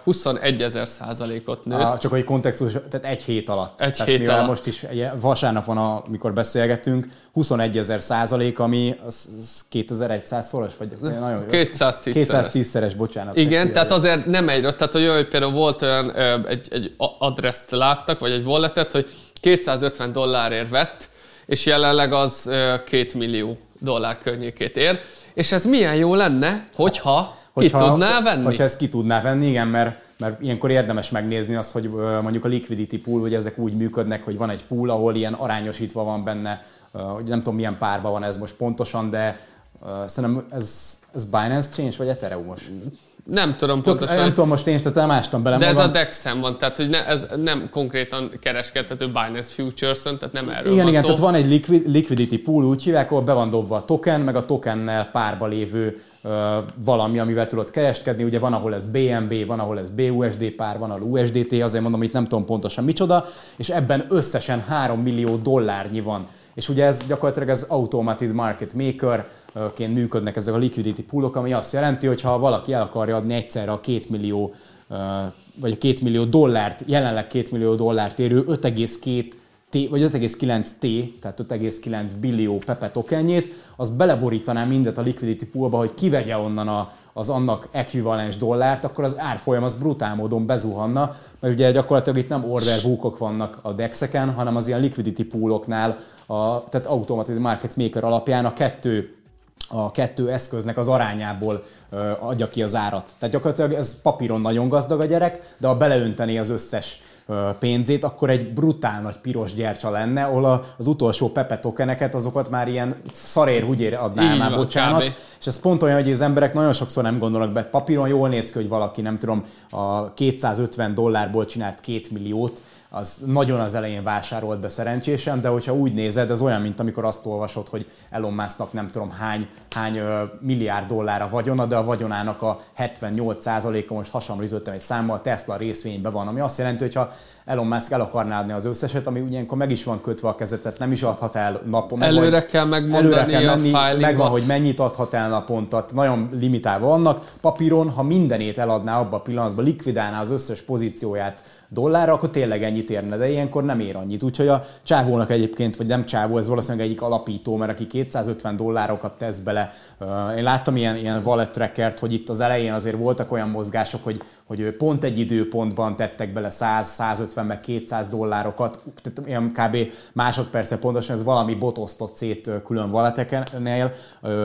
21 ezer százalékot nőtt. Ah, csak hogy kontextus, tehát egy hét alatt. Egy tehát hét alatt. most is vasárnap van, amikor beszélgetünk, 21 ezer százalék, ami az, az 2100 szoros, vagy nagyon 210 210 szeres, bocsánat. Igen, tehát azért nem egy, tehát hogy olyan, például volt olyan, egy, egy adreszt láttak, vagy egy walletet, hogy 250 dollárért vett, és jelenleg az 2 millió dollár környékét ér. És ez milyen jó lenne, hogyha hogyha, ki tudná venni? Hogyha ezt ki tudná venni, igen, mert, mert ilyenkor érdemes megnézni azt, hogy mondjuk a liquidity pool, hogy ezek úgy működnek, hogy van egy pool, ahol ilyen arányosítva van benne, hogy nem tudom milyen párban van ez most pontosan, de szerintem ez, ez Binance Change vagy Ethereum-os? Nem tudom Tök, pontosan. Nem tudom most én, tehát nem ástam bele De magam. ez a DEX-en van, tehát hogy ne, ez nem konkrétan kereskedhető Binance Futures-on, tehát nem erről Igen, van igen, szó. tehát van egy liquid, liquidity pool, úgy hívják, ahol be van dobva a token, meg a tokennel párba lévő uh, valami, amivel tudod kereskedni. Ugye van, ahol ez BNB, van, ahol ez BUSD pár, van, ahol USDT, azért mondom, itt nem tudom pontosan micsoda, és ebben összesen 3 millió dollárnyi van. És ugye ez gyakorlatilag az automated market maker, ként működnek ezek a liquidity poolok, ami azt jelenti, hogy ha valaki el akarja adni egyszerre a 2 millió vagy a 2 millió dollárt, jelenleg 2 millió dollárt érő 5,2 T, vagy 5,9 T, tehát 5,9 billió Pepe tokenjét, az beleborítaná mindet a liquidity poolba, hogy kivegye onnan a, az annak ekvivalens dollárt, akkor az árfolyam az brutál módon bezuhanna, mert ugye gyakorlatilag itt nem order bookok vannak a dexeken, hanem az ilyen liquidity pooloknál, a, tehát automatic market maker alapján a kettő a kettő eszköznek az arányából adja ki az árat. Tehát gyakorlatilag ez papíron nagyon gazdag a gyerek, de ha beleönteni az összes pénzét, akkor egy brutál nagy piros gyercsa lenne, ahol az utolsó Pepe tokeneket, azokat már ilyen szarér húgyére adná már, bocsánat. Kb. És ez pont olyan, hogy az emberek nagyon sokszor nem gondolnak be. Papíron jól néz ki, hogy valaki, nem tudom, a 250 dollárból csinált 2 milliót, az nagyon az elején vásárolt be szerencsésen, de hogyha úgy nézed, ez olyan, mint amikor azt olvasod, hogy Elon Musknak nem tudom hány, hány milliárd dollár a vagyona, de a vagyonának a 78%-a most hasonló egy számmal Tesla részvényben van, ami azt jelenti, hogy ha Elon Musk el akarná adni az összeset, ami ugyankor meg is van kötve a kezetet, nem is adhat el napon. Előre meg, kell megmondani előre kell menni, a megvan, hogy mennyit adhat el naponta, nagyon limitálva vannak. Papíron, ha mindenét eladná abba a pillanatban, likvidálná az összes pozícióját dollárra, akkor tényleg ennyit érne, de ilyenkor nem ér annyit. Úgyhogy a csávónak egyébként, vagy nem csávó, ez valószínűleg egyik alapító, mert aki 250 dollárokat tesz bele. Én láttam ilyen, ilyen wallet trackert, hogy itt az elején azért voltak olyan mozgások, hogy, hogy pont egy időpontban tettek bele 100, 150 meg 200 dollárokat, tehát ilyen kb. másodperce pontosan ez valami botosztott szét külön walleteknél,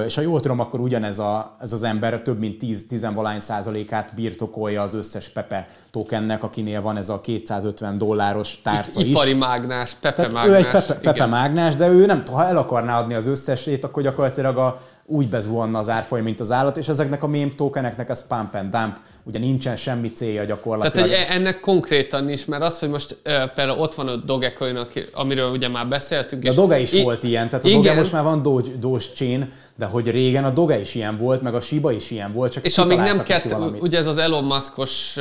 és ha jól tudom, akkor ugyanez a, ez az ember több mint 10 valány százalékát birtokolja az összes Pepe tokennek, akinél van ez a 250 dolláros tárca is. Ipari mágnás, Pepe Tehát mágnás. Ő egy Pepe, Pepe mágnás, de ő nem, ha el akarná adni az összesét, akkor gyakorlatilag a, úgy bezuhanna az árfolyam, mint az állat, és ezeknek a meme tokeneknek ez pump and dump, ugye nincsen semmi célja gyakorlatilag. Tehát hogy ennek konkrétan is, mert az, hogy most például ott van a Dogecoin, amiről ugye már beszéltünk. De a Doge is i- volt ilyen, tehát a igen. Doge most már van Doge, chain, de hogy régen a Doge is ilyen volt, meg a Shiba is ilyen volt, csak És amíg nem kett, ugye ez az Elon Muskos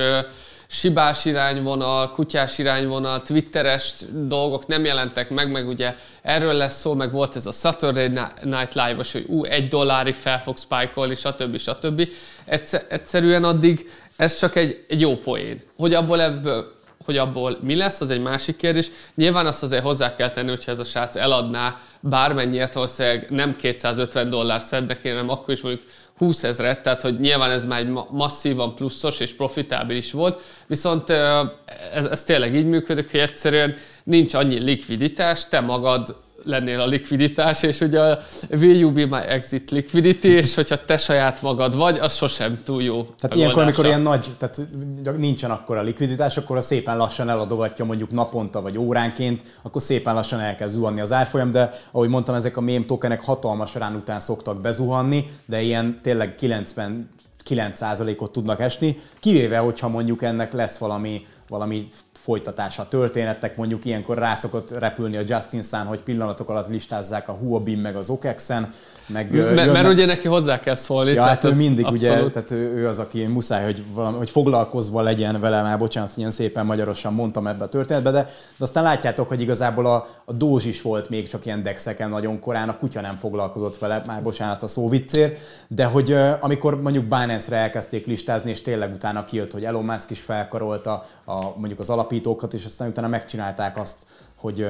sibás irányvonal, kutyás irányvonal, twitteres dolgok nem jelentek meg, meg ugye erről lesz szó, meg volt ez a Saturday Night Live-os, hogy ú, egy dollárig fel fog spike stb. stb. Egyszer, egyszerűen addig ez csak egy, egy jó poén. Hogy abból ebből hogy abból mi lesz, az egy másik kérdés. Nyilván azt azért hozzá kell tenni, hogyha ez a srác eladná bármennyiért, valószínűleg nem 250 dollár szednek, hanem akkor is mondjuk 20 ezeret, tehát hogy nyilván ez már egy masszívan pluszos és profitábilis volt, viszont ez, ez tényleg így működik, hogy egyszerűen nincs annyi likviditás, te magad lennél a likviditás, és ugye a will you be my exit liquidity, és hogyha te saját magad vagy, az sosem túl jó Tehát megoldása. ilyenkor, amikor ilyen nagy, tehát nincsen akkor a likviditás, akkor a szépen lassan eladogatja mondjuk naponta vagy óránként, akkor szépen lassan elkezd zuhanni az árfolyam, de ahogy mondtam, ezek a mém tokenek hatalmas rán után szoktak bezuhanni, de ilyen tényleg 90 9%-ot tudnak esni, kivéve, hogyha mondjuk ennek lesz valami, valami folytatása a történetnek, mondjuk ilyenkor rászokott repülni a Justin Sun, hogy pillanatok alatt listázzák a Huobin meg az Okexen, meg, M- jönnek... Mert ugye neki hozzá kell szólni. Ja, hát ő mindig abszolút... ugye, tehát ő, ő, az, aki muszáj, hogy, valami, hogy foglalkozva legyen vele, már bocsánat, hogy ilyen szépen magyarosan mondtam ebbe a történetbe, de, de aztán látjátok, hogy igazából a, a dózs is volt még csak ilyen dexeken nagyon korán, a kutya nem foglalkozott vele, már bocsánat a szó viccér, de hogy amikor mondjuk Binance-re elkezdték listázni, és tényleg utána kijött, hogy Elon Musk is felkarolta a, mondjuk az alapítókat, és aztán utána megcsinálták azt, hogy,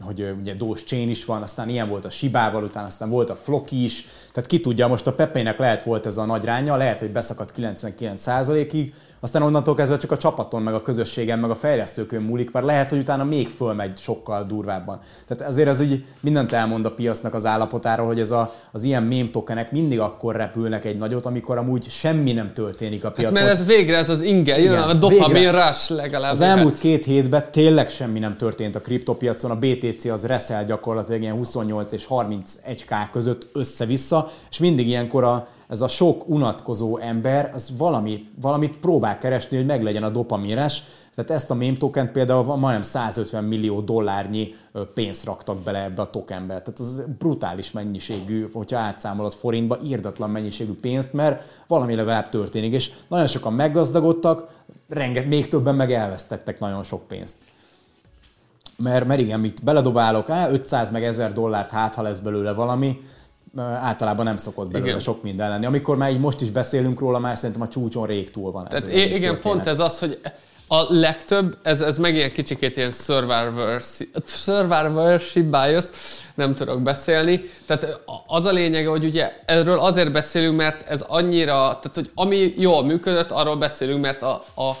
hogy ugye Dós Chain is van, aztán ilyen volt a Sibával, utána aztán volt a Floki is, tehát ki tudja, most a Pepének lehet volt ez a nagy ránya, lehet, hogy beszakadt 99%-ig, aztán onnantól kezdve csak a csapaton, meg a közösségen, meg a fejlesztőkön múlik, mert lehet, hogy utána még fölmegy sokkal durvábban. Tehát ezért ez úgy mindent elmond a piacnak az állapotáról, hogy ez a, az ilyen meme tokenek mindig akkor repülnek egy nagyot, amikor amúgy semmi nem történik a piacon. Hát mert ez végre ez az inge, jön a dopamin rush legalább. Az elmúlt két hétben tényleg semmi nem történt a kriptopiacon, a BTC az reszel gyakorlatilag ilyen 28 és 31k között össze-vissza, és mindig ilyenkor a, ez a sok unatkozó ember, az valami, valamit próbál keresni, hogy meglegyen a dopaminres. Tehát ezt a meme token például majdnem 150 millió dollárnyi pénzt raktak bele ebbe a tokenbe. Tehát az brutális mennyiségű, hogyha átszámolod forintba, írdatlan mennyiségű pénzt, mert valami legalább történik. És nagyon sokan meggazdagodtak, renget, még többen meg elvesztettek nagyon sok pénzt. Mert, mert igen, mit beledobálok, á, 500 meg 1000 dollárt, hát ha lesz belőle valami, általában nem szokott belőle igen. sok minden lenni. Amikor már így most is beszélünk róla, már szerintem a csúcson rég túl van. Ez Tehát igen, történet. pont ez az, hogy a legtöbb, ez, ez meg ilyen kicsikét ilyen survivorship bias, nem tudok beszélni. Tehát az a lényege, hogy ugye erről azért beszélünk, mert ez annyira, tehát hogy ami jól működött, arról beszélünk, mert a, a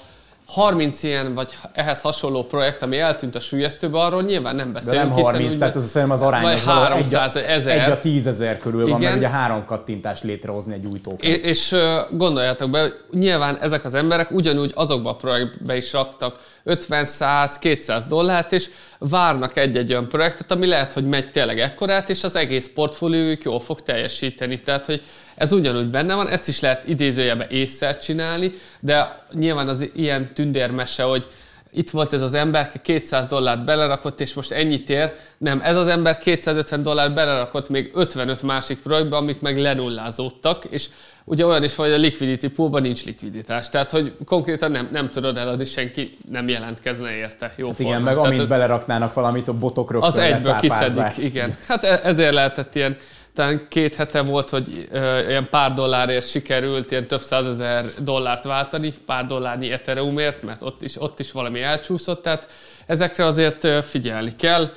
30 ilyen, vagy ehhez hasonló projekt, ami eltűnt a sülyeztőbe, arról nyilván nem beszélünk. De nem 30, hiszen, tehát az szerintem az arány az 300 egy, ezer. Egy a 10 ezer körül Igen. van, mert ugye három kattintást létrehozni egy új token. És, és gondoljátok be, nyilván ezek az emberek ugyanúgy azokba a projektbe is raktak 50, 100, 200 dollárt, és várnak egy-egy olyan projektet, ami lehet, hogy megy tényleg ekkorát, és az egész portfóliójuk jól fog teljesíteni. Tehát, hogy ez ugyanúgy benne van, ezt is lehet idézőjebe észre csinálni, de nyilván az ilyen tündérmese, hogy itt volt ez az ember, 200 dollárt belerakott, és most ennyit ér. Nem, ez az ember 250 dollárt belerakott még 55 másik projektbe, amik meg lenullázódtak, és ugye olyan is van, hogy a liquidity poolban nincs likviditás. Tehát, hogy konkrétan nem, nem tudod eladni, senki nem jelentkezne érte. Jó hát igen, meg amint beleraknának valamit, a botok rögtön Az egyből kiszedik, igen. Hát e- ezért lehetett ilyen talán két hete volt, hogy ö, ilyen pár dollárért sikerült ilyen több százezer dollárt váltani, pár dollárnyi Ethereumért, mert ott is, ott is valami elcsúszott, tehát ezekre azért figyelni kell,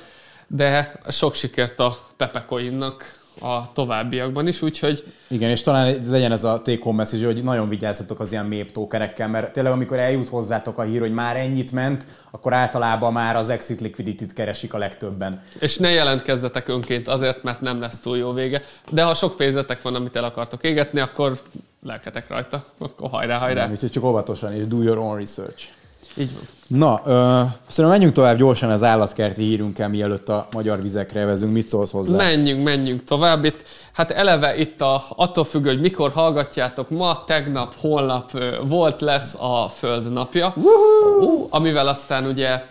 de sok sikert a Pepecoinnak a továbbiakban is, úgyhogy... Igen, és talán legyen ez a take home message, hogy nagyon vigyázzatok az ilyen mély tokerekkel, mert tényleg amikor eljut hozzátok a hír, hogy már ennyit ment, akkor általában már az exit liquidity-t keresik a legtöbben. És ne jelentkezzetek önként azért, mert nem lesz túl jó vége. De ha sok pénzetek van, amit el akartok égetni, akkor lelketek rajta, akkor hajrá, hajrá. Nem, úgyhogy csak óvatosan, és do your own research. Így van. Na, ö, szerintem menjünk tovább gyorsan az állatkerti hírünkkel, mielőtt a magyar vizekre vezünk. Mit szólsz hozzá? Menjünk, menjünk tovább. Itt, hát eleve itt a, attól függ, hogy mikor hallgatjátok, ma, tegnap, holnap volt, lesz a Föld napja, uh, amivel aztán ugye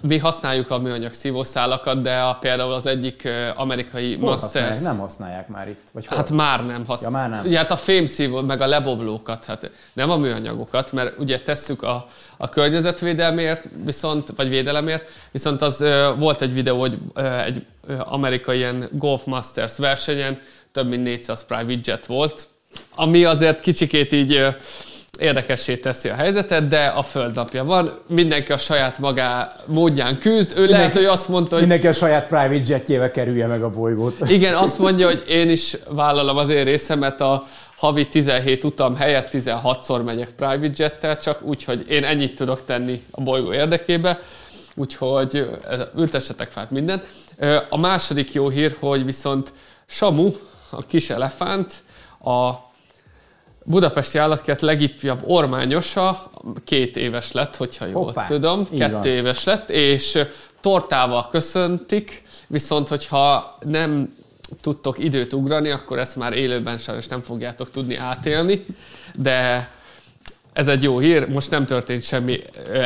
mi használjuk a műanyag szívószálakat, de a, például az egyik amerikai Hol. Használják? Nem használják már itt? Vagy hol? Hát már nem használják. Ja, már nem. Ugye hát a fémszívó, meg a leboblókat, hát nem a műanyagokat, mert ugye tesszük a, a környezetvédelmért, viszont, vagy védelemért, viszont az volt egy videó, hogy egy amerikai ilyen Golf Masters versenyen több mint 400 private jet volt, ami azért kicsikét így érdekessé teszi a helyzetet, de a földnapja van, mindenki a saját magá módján küzd, ő mindenki, lehet, hogy azt mondta, hogy... Mindenki a saját private jetjével kerülje meg a bolygót. Igen, azt mondja, hogy én is vállalom az én részemet a havi 17 utam helyett 16-szor megyek private jettel, csak úgy, hogy én ennyit tudok tenni a bolygó érdekébe, úgyhogy ültessetek fát mindent. A második jó hír, hogy viszont Samu, a kis elefánt, a Budapesti állatkert legifjabb ormányosa két éves lett, hogyha jól Hoppá, tudom, kettő van. éves lett, és tortával köszöntik, viszont hogyha nem tudtok időt ugrani, akkor ezt már élőben sajnos nem fogjátok tudni átélni, de ez egy jó hír, most nem történt semmi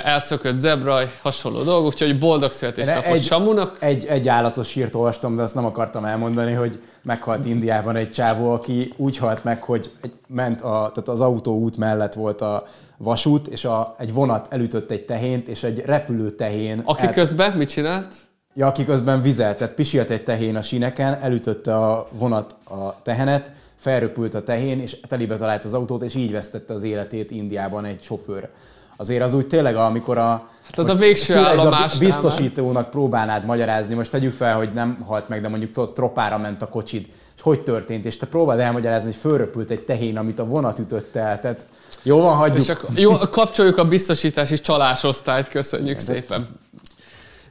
elszökött zebra, hasonló dolgok, úgyhogy boldog születésnapot egy, Samunak. Egy, egy állatos hírt olvastam, de azt nem akartam elmondani, hogy meghalt Indiában egy csávó, aki úgy halt meg, hogy egy, ment a, tehát az autóút mellett volt a vasút, és a, egy vonat elütött egy tehént, és egy repülő tehén... Aki el... közben mit csinált? Ja, aki közben vizelt, tehát pisilt egy tehén a sineken, elütötte a vonat a tehenet, felröpült a tehén, és telébe talált az autót, és így vesztette az életét Indiában egy sofőr. Azért az úgy tényleg, amikor a, Hát az a végső állomás. Biztosítónak próbálnád magyarázni, most tegyük fel, hogy nem halt meg, de mondjuk tropára ment a kocsid, és hogy történt, és te próbáld elmagyarázni, hogy fölröpült egy tehén, amit a vonat ütött el. Tehát jó van, hagyjuk. És akkor, jó, kapcsoljuk a biztosítási csalásosztályt, köszönjük de szépen.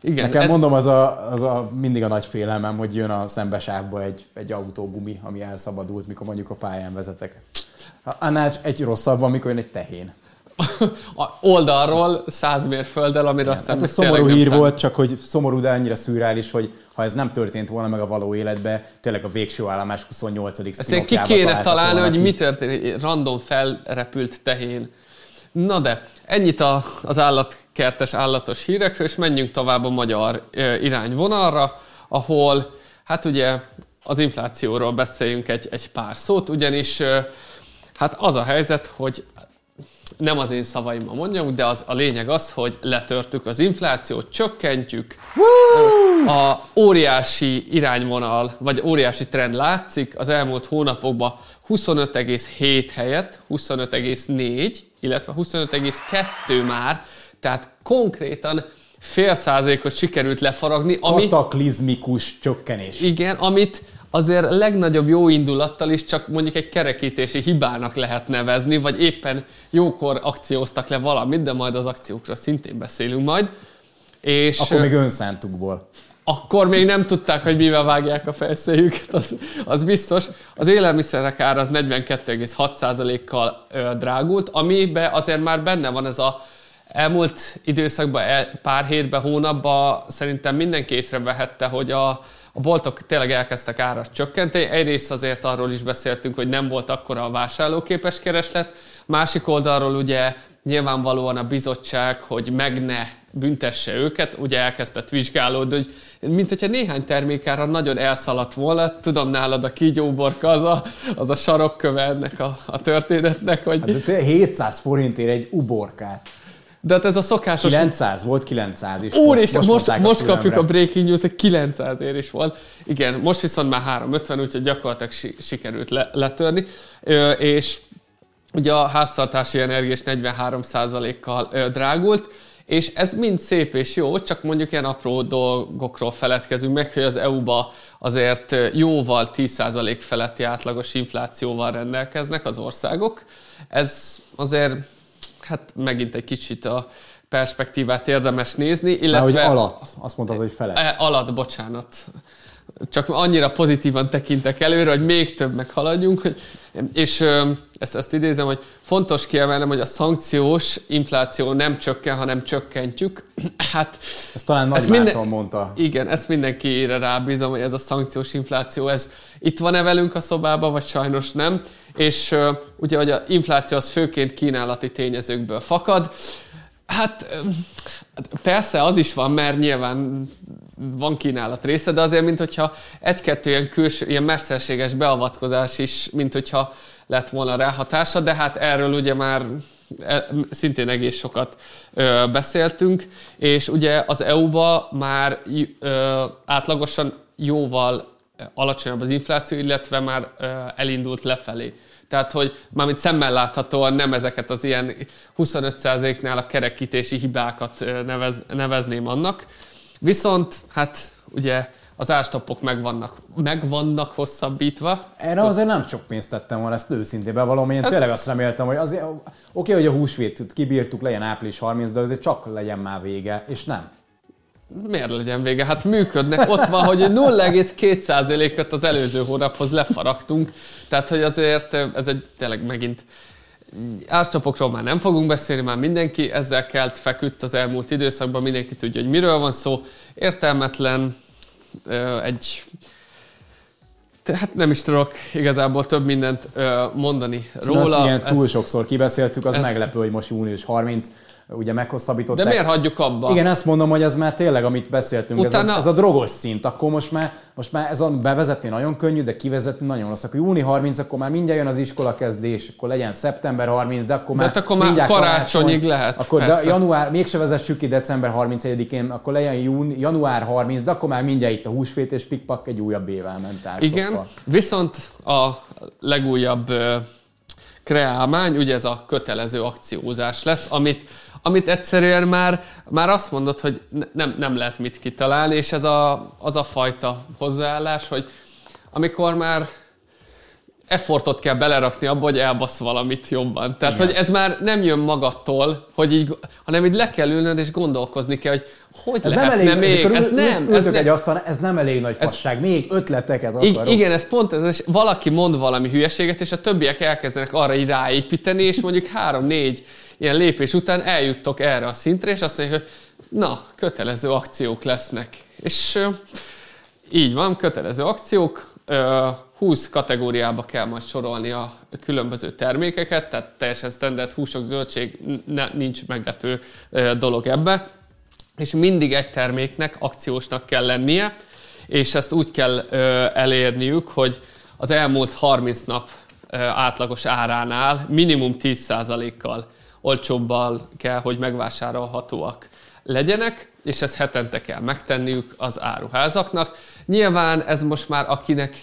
Igen, Nekem ez... mondom, az a, az a, mindig a nagy félelmem, hogy jön a szembesávba egy, egy autógumi, ami elszabadult, mikor mondjuk a pályán vezetek. Annál egy rosszabb, amikor jön egy tehén. a oldalról száz mérfölddel, amire aztán hát ez szomorú hír számít. volt, csak hogy szomorú, de annyira szürreális, hogy ha ez nem történt volna meg a való életbe, tényleg a végső állomás 28. Ezt ki kéne találni, hogy mi történt, random felrepült tehén. Na de, ennyit a, az állatkertes állatos hírekről, és menjünk tovább a magyar irányvonalra, ahol hát ugye az inflációról beszéljünk egy, egy pár szót, ugyanis hát az a helyzet, hogy nem az én szavaimmal mondjam, de az, a lényeg az, hogy letörtük az inflációt, csökkentjük. Woo! a óriási irányvonal, vagy óriási trend látszik az elmúlt hónapokban 25,7 helyett 25,4, illetve 25,2 már, tehát konkrétan fél százalékot sikerült lefaragni. Ami, Kataklizmikus csökkenés. Igen, amit azért legnagyobb jó indulattal is csak mondjuk egy kerekítési hibának lehet nevezni, vagy éppen jókor akcióztak le valamit, de majd az akciókra szintén beszélünk majd. És akkor még önszántukból. Akkor még nem tudták, hogy mivel vágják a felszéjüket, az, az biztos. Az élelmiszerek ára az 42,6%-kal drágult, amiben azért már benne van ez a elmúlt időszakban, pár hétben, hónapban szerintem mindenki észrevehette, hogy a, a boltok tényleg elkezdtek árat csökkenteni. Egyrészt azért arról is beszéltünk, hogy nem volt akkora a vásárlóképes kereslet, másik oldalról ugye nyilvánvalóan a bizottság, hogy meg ne büntesse őket, ugye elkezdett vizsgálódni, hogy mint hogyha néhány termékára nagyon elszaladt volna, tudom nálad a kígyóborka, az a, az a sarokköve ennek a, a történetnek, hogy... Hát 700 forintért egy uborkát. De hát ez a szokásos... 900, volt 900 is. Úristen, most, most, most kapjuk a breaking news, hogy 900 ér is volt. Igen, most viszont már 350, úgyhogy gyakorlatilag si- sikerült le- letörni. Ö, és ugye a háztartási energia is 43%-kal ö, drágult, és ez mind szép és jó, csak mondjuk ilyen apró dolgokról feledkezünk meg, hogy az EU-ba azért jóval 10% feletti átlagos inflációval rendelkeznek az országok. Ez azért hát megint egy kicsit a perspektívát érdemes nézni, illetve... Már, hogy alatt, azt mondtad, hogy felett. E, alatt, bocsánat. Csak annyira pozitívan tekintek előre, hogy még több meghaladjunk, és ezt, ezt idézem, hogy fontos kiemelnem, hogy a szankciós infláció nem csökken, hanem csökkentjük. *clears throat* Hát, ezt talán Nagy minden, mondta. Igen, ezt mindenkire rábízom, hogy ez a szankciós infláció, ez itt van-e velünk a szobában, vagy sajnos nem és ugye, hogy a infláció az főként kínálati tényezőkből fakad. Hát persze az is van, mert nyilván van kínálat része, de azért, mint hogyha egy-kettő ilyen külső, ilyen mesterséges beavatkozás is, mint hogyha lett volna rá hatása, de hát erről ugye már e, szintén egész sokat ö, beszéltünk, és ugye az EU-ba már ö, átlagosan jóval alacsonyabb az infláció, illetve már elindult lefelé. Tehát, hogy mármint szemmel láthatóan nem ezeket az ilyen 25%-nál a kerekítési hibákat nevez, nevezném annak. Viszont, hát ugye az árstopok meg vannak, meg vannak hosszabbítva. Erre azért nem sok pénzt tettem volna, ezt őszintén bevallom. Én Ez... tényleg azt reméltem, hogy azért, oké, hogy a húsvét kibírtuk, legyen április 30, de azért csak legyen már vége, és nem. Miért legyen vége? Hát működnek. Ott van, hogy 0,2%-ot az előző hónaphoz lefaragtunk. Tehát, hogy azért ez egy tényleg megint árcsapokról már nem fogunk beszélni, már mindenki ezzel kelt, feküdt az elmúlt időszakban, mindenki tudja, hogy miről van szó. Értelmetlen, egy hát nem is tudok igazából több mindent mondani róla. Szóval igen, túl ez, sokszor kibeszéltük, az ez, meglepő, hogy most június 30 ugye meghosszabbították. De miért hagyjuk abba? Igen, ezt mondom, hogy ez már tényleg, amit beszéltünk, Utána... ez, a, ez a drogos szint. Akkor most már, most már ez a bevezetni nagyon könnyű, de kivezetni nagyon rossz. Akkor júni 30, akkor már mindjárt jön az iskola kezdés, akkor legyen szeptember 30, de akkor de már, hát akkor már karácsonyig karácsony, lehet. Akkor de január, mégse vezessük ki december 31-én, akkor legyen jún, január 30, de akkor már mindjárt itt a húsvét és pikpak egy újabb ével ment át. Igen, viszont a legújabb kreálmány, ugye ez a kötelező akciózás lesz, amit amit egyszerűen már, már azt mondod, hogy nem, nem lehet mit kitalálni, és ez a, az a fajta hozzáállás, hogy amikor már effortot kell belerakni abba, hogy elbasz valamit jobban. Tehát, Igen. hogy ez már nem jön magattól, hogy így, hanem így le kell ülnöd és gondolkozni kell, hogy hogy ez lehetne nem elég, még? Ez nem, ez, nem. egy asztal, ez nem elég nagy fasság, ez, még ötleteket akarok. Igen, ez pont ez, és valaki mond valami hülyeséget, és a többiek elkezdenek arra így ráépíteni, és mondjuk három-négy ilyen lépés után eljuttok erre a szintre, és azt mondják, hogy na, kötelező akciók lesznek. És így van, kötelező akciók, 20 kategóriába kell majd sorolni a különböző termékeket, tehát teljesen standard húsok, zöldség, nincs meglepő dolog ebbe. És mindig egy terméknek akciósnak kell lennie, és ezt úgy kell elérniük, hogy az elmúlt 30 nap átlagos áránál minimum 10%-kal olcsóbbal kell, hogy megvásárolhatóak legyenek, és ezt hetente kell megtenniük az áruházaknak. Nyilván ez most már akinek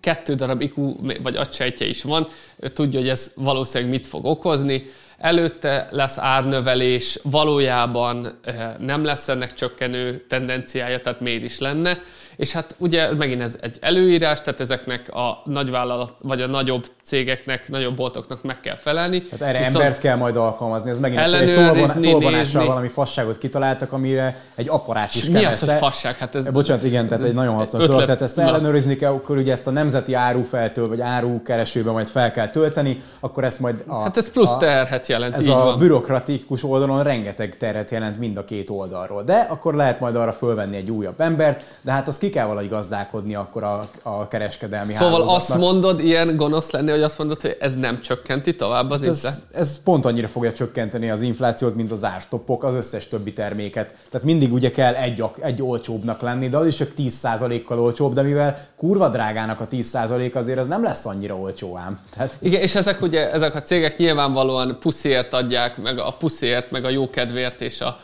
kettő darab IQ vagy agysejtje is van, ő tudja, hogy ez valószínűleg mit fog okozni. Előtte lesz árnövelés, valójában eh, nem lesz ennek csökkenő tendenciája, tehát miért is lenne. És hát ugye megint ez egy előírás, tehát ezeknek a nagyvállalat, vagy a nagyobb cégeknek, nagyobb boltoknak meg kell felelni. Tehát erre Viszont embert kell majd alkalmazni, ez megint az, egy tolvon, tolvonással valami fasságot kitaláltak, amire egy apparát is Mi az, hogy fasság? Hát ez, Bocsánat, igen, tehát egy nagyon hasznos dolog. Tehát ezt ellenőrizni kell, akkor ugye ezt a nemzeti árufeltől, vagy árukeresőbe majd fel kell tölteni, akkor ezt majd a, Hát ez plusz terhet jelent, Ez a van. bürokratikus oldalon rengeteg terhet jelent mind a két oldalról. De akkor lehet majd arra fölvenni egy újabb embert, de hát az ki kell valahogy gazdálkodni akkor a, a kereskedelmi Szóval azt mondod, ilyen gonosz lenni, hogy azt mondod, hogy ez nem csökkenti tovább az hát ez, ez pont annyira fogja csökkenteni az inflációt, mint az árstoppok, az összes többi terméket. Tehát mindig ugye kell egy, egy olcsóbbnak lenni, de az is csak 10%-kal olcsóbb, de mivel kurva drágának a 10% azért az nem lesz annyira olcsó ám. Tehát... Igen, és ezek ugye, ezek a cégek nyilvánvalóan puszért adják, meg a puszért, meg a jókedvért és a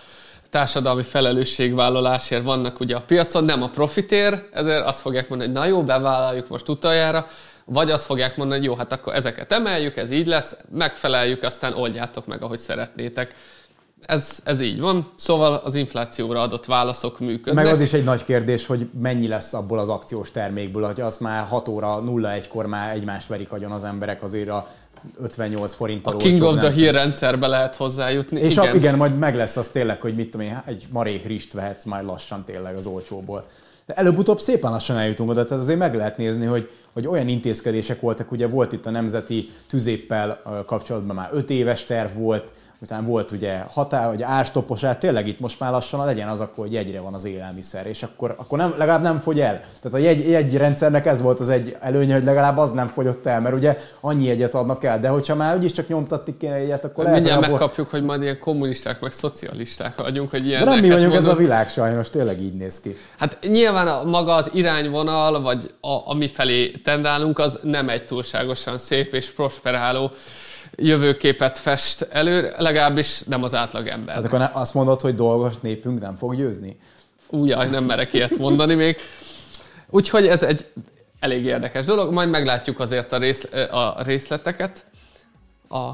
társadalmi felelősségvállalásért vannak ugye a piacon, nem a profitér, ezért azt fogják mondani, hogy na jó, bevállaljuk most utoljára, vagy azt fogják mondani, hogy jó, hát akkor ezeket emeljük, ez így lesz, megfeleljük, aztán oldjátok meg, ahogy szeretnétek. Ez, ez így van, szóval az inflációra adott válaszok működnek. Meg az is egy nagy kérdés, hogy mennyi lesz abból az akciós termékből, hogy az már 6 óra 01-kor már egymást verik agyon az emberek azért a 58 forint A King of the Hill rendszerbe lehet hozzájutni. És igen. A, igen, majd meg lesz az tényleg, hogy mit tudom én, egy marék rist vehetsz majd lassan tényleg az olcsóból. De előbb-utóbb szépen lassan eljutunk oda, tehát azért meg lehet nézni, hogy, hogy olyan intézkedések voltak, ugye volt itt a nemzeti tüzéppel kapcsolatban már 5 éves terv volt, utána volt ugye határ, vagy árstopos, hát tényleg itt most már lassan legyen az akkor, hogy jegyre van az élelmiszer, és akkor, akkor nem, legalább nem fogy el. Tehát a jegy, jegyrendszernek ez volt az egy előnye, hogy legalább az nem fogyott el, mert ugye annyi jegyet adnak el, de hogyha már úgyis csak nyomtatni kéne egyet, akkor lehet, Mindjárt abból... megkapjuk, hogy majd ilyen kommunisták, meg szocialisták vagyunk, hogy ilyen. De nem mi vagyunk mondod... ez a világ sajnos, tényleg így néz ki. Hát nyilván a, maga az irányvonal, vagy a, ami felé tendálunk, az nem egy túlságosan szép és prosperáló jövőképet fest elő, legalábbis nem az átlag ember. Hát akkor azt mondod, hogy dolgos népünk nem fog győzni? Újjaj, nem merek ilyet mondani még. Úgyhogy ez egy elég érdekes dolog, majd meglátjuk azért a, rész, a részleteket. A...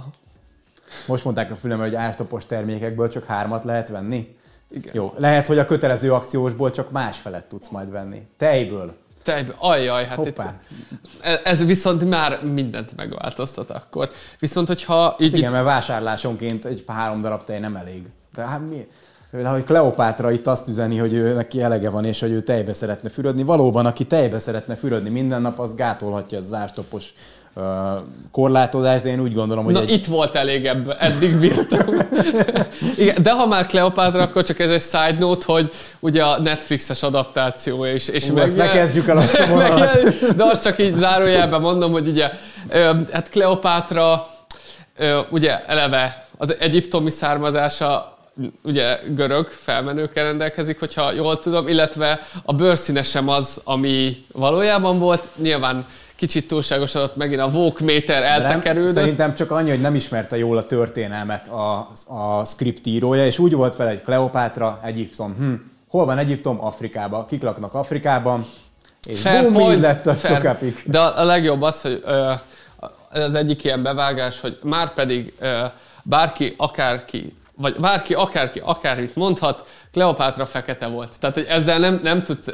Most mondták a fülemre, hogy ártopos termékekből csak hármat lehet venni? Igen. Jó, lehet, hogy a kötelező akciósból csak más felet tudsz majd venni. Tejből. Tejből. Ajjaj, hát itt, ez viszont már mindent megváltoztat akkor. Viszont, hogyha így... Igen, itt... mert vásárlásonként egy három darab tej nem elég. De hát mi? hogy Kleopátra itt azt üzeni, hogy ő, neki elege van, és hogy ő tejbe szeretne fürödni. Valóban, aki tejbe szeretne fürödni minden nap, az gátolhatja a zártopos korlátozást, de én úgy gondolom, hogy... Na egy... itt volt elég ebből, eddig bírtam. *laughs* Igen, de ha már Kleopátra, akkor csak ez egy side note, hogy ugye a Netflixes adaptáció, és, és Ú, meg... ne kezdjük el azt a *laughs* vonalat. De azt csak így zárójelben mondom, hogy ugye, hát Kleopátra ugye eleve az egyiptomi származása ugye görög felmenőkkel rendelkezik, hogyha jól tudom, illetve a bőrszíne sem az, ami valójában volt. Nyilván kicsit túlságosan ott megint a méter eltekerődött. Szerintem csak annyi, hogy nem ismerte jól a történelmet a, a script írója, és úgy volt vele, hogy Kleopátra, Egyiptom, hm, hol van Egyiptom? Afrikában. Kik laknak Afrikában? És Fair boom, point, lett a Fair. De a legjobb az, hogy ö, az egyik ilyen bevágás, hogy már pedig ö, bárki, akárki vagy bárki, akárki, akármit mondhat, Kleopátra fekete volt. Tehát, hogy ezzel nem, nem tudsz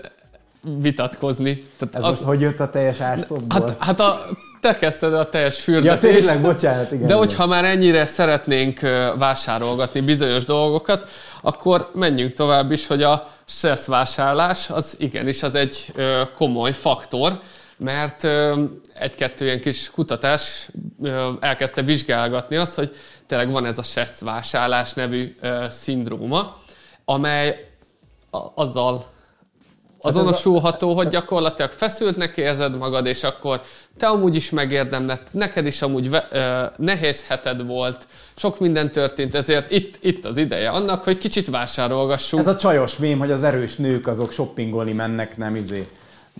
vitatkozni. Tehát Ez az, most hogy jött a teljes árstopból? Hát, hát a, te kezdted a teljes fürdetést. Ja, tényleg, bocsánat, igen. De hogyha már ennyire szeretnénk vásárolgatni bizonyos dolgokat, akkor menjünk tovább is, hogy a stressz vásárlás az igenis az egy komoly faktor, mert egy-kettő ilyen kis kutatás elkezdte vizsgálgatni azt, hogy tényleg van ez a stressz vásárlás nevű szindróma, amely azzal azonosulható, hogy gyakorlatilag feszültnek érzed magad, és akkor te amúgy is megérdemled, neked is amúgy nehéz heted volt, sok minden történt, ezért itt, itt az ideje annak, hogy kicsit vásárolgassunk. Ez a csajos mém, hogy az erős nők azok shoppingolni mennek, nem izé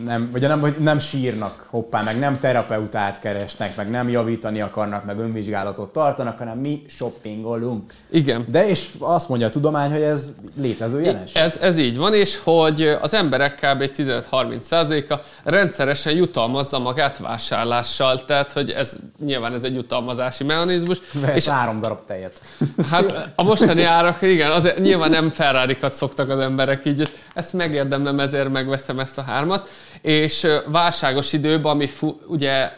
nem, vagy nem, vagy nem sírnak hoppá, meg nem terapeutát keresnek, meg nem javítani akarnak, meg önvizsgálatot tartanak, hanem mi shoppingolunk. Igen. De és azt mondja a tudomány, hogy ez létező jelenség. Ez, ez így van, és hogy az emberek kb. 15-30%-a rendszeresen jutalmazza magát vásárlással, tehát hogy ez nyilván ez egy jutalmazási mechanizmus. Vehet és három darab tejet. Hát a mostani árak, igen, azért nyilván nem ferrari szoktak az emberek így, ezt megérdemlem, ezért megveszem ezt a hármat és válságos időben, ami fu, ugye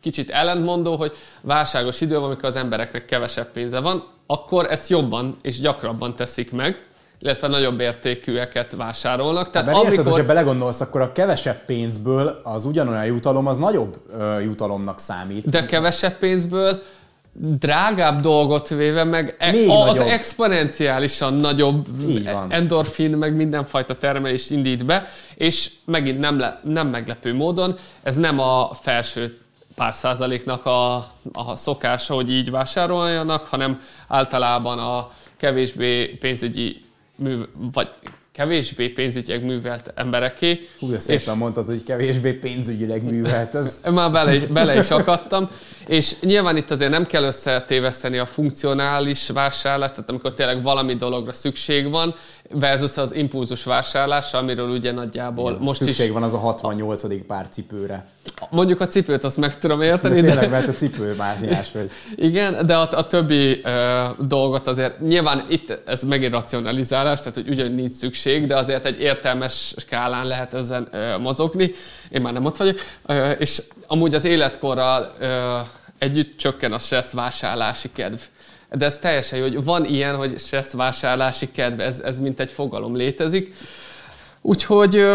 kicsit ellentmondó, hogy válságos időben, amikor az embereknek kevesebb pénze van, akkor ezt jobban és gyakrabban teszik meg, illetve nagyobb értékűeket vásárolnak. Tehát hát, amikor... érted, hogyha belegondolsz, akkor a kevesebb pénzből az ugyanolyan jutalom, az nagyobb ö, jutalomnak számít. De kevesebb pénzből drágább dolgot véve, meg e- Még az nagyobb. exponenciálisan nagyobb endorfin, meg mindenfajta termelést indít be, és megint nem, le, nem meglepő módon, ez nem a felső pár százaléknak a, a szokása, hogy így vásároljanak, hanem általában a kevésbé pénzügyi mű, vagy kevésbé pénzügyileg művelt embereké. Hú, de szépen és mondtad, hogy kevésbé pénzügyileg művelt. Ez... *laughs* Már bele, bele is akadtam. És nyilván itt azért nem kell összetéveszteni a funkcionális vásárlást, tehát amikor tényleg valami dologra szükség van, versus az impulzus vásárlás, amiről ugye nagyjából Igen, most szükség is... van az a 68. pár cipőre. Mondjuk a cipőt azt meg tudom érteni. De tényleg, de... mert a cipő más *laughs* vagy. Igen, de a, a többi uh, dolgot azért nyilván itt ez megint racionalizálás, tehát hogy ugyan nincs szükség, de azért egy értelmes skálán lehet ezen mozogni. Én már nem ott vagyok. És amúgy az életkorral együtt csökken a stressz vásárlási kedv. De ez teljesen jó, hogy van ilyen, hogy stressz vásárlási kedv, ez, ez mint egy fogalom létezik. Úgyhogy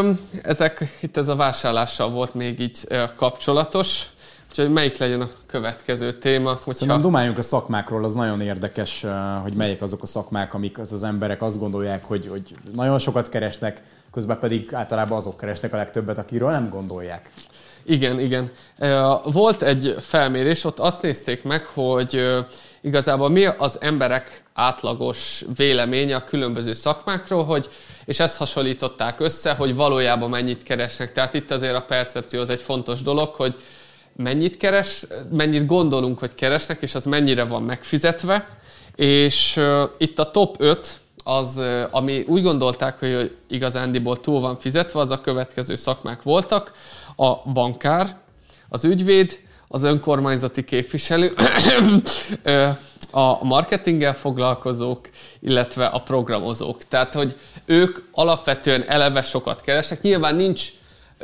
ezek, itt ez a vásárlással volt még így kapcsolatos. Úgyhogy melyik legyen a következő téma? Hogyha... Szerintem dumáljunk a szakmákról, az nagyon érdekes, hogy melyik azok a szakmák, amik az, az emberek azt gondolják, hogy, hogy nagyon sokat keresnek, közben pedig általában azok keresnek a legtöbbet, akiről nem gondolják. Igen, igen. Volt egy felmérés, ott azt nézték meg, hogy igazából mi az emberek átlagos véleménye a különböző szakmákról, hogy, és ezt hasonlították össze, hogy valójában mennyit keresnek. Tehát itt azért a percepció az egy fontos dolog, hogy mennyit keres, mennyit gondolunk, hogy keresnek, és az mennyire van megfizetve. És uh, itt a top 5, az, uh, ami úgy gondolták, hogy igazándiból túl van fizetve, az a következő szakmák voltak. A bankár, az ügyvéd, az önkormányzati képviselő, *coughs* a marketinggel foglalkozók, illetve a programozók. Tehát, hogy ők alapvetően eleve sokat keresnek. Nyilván nincs,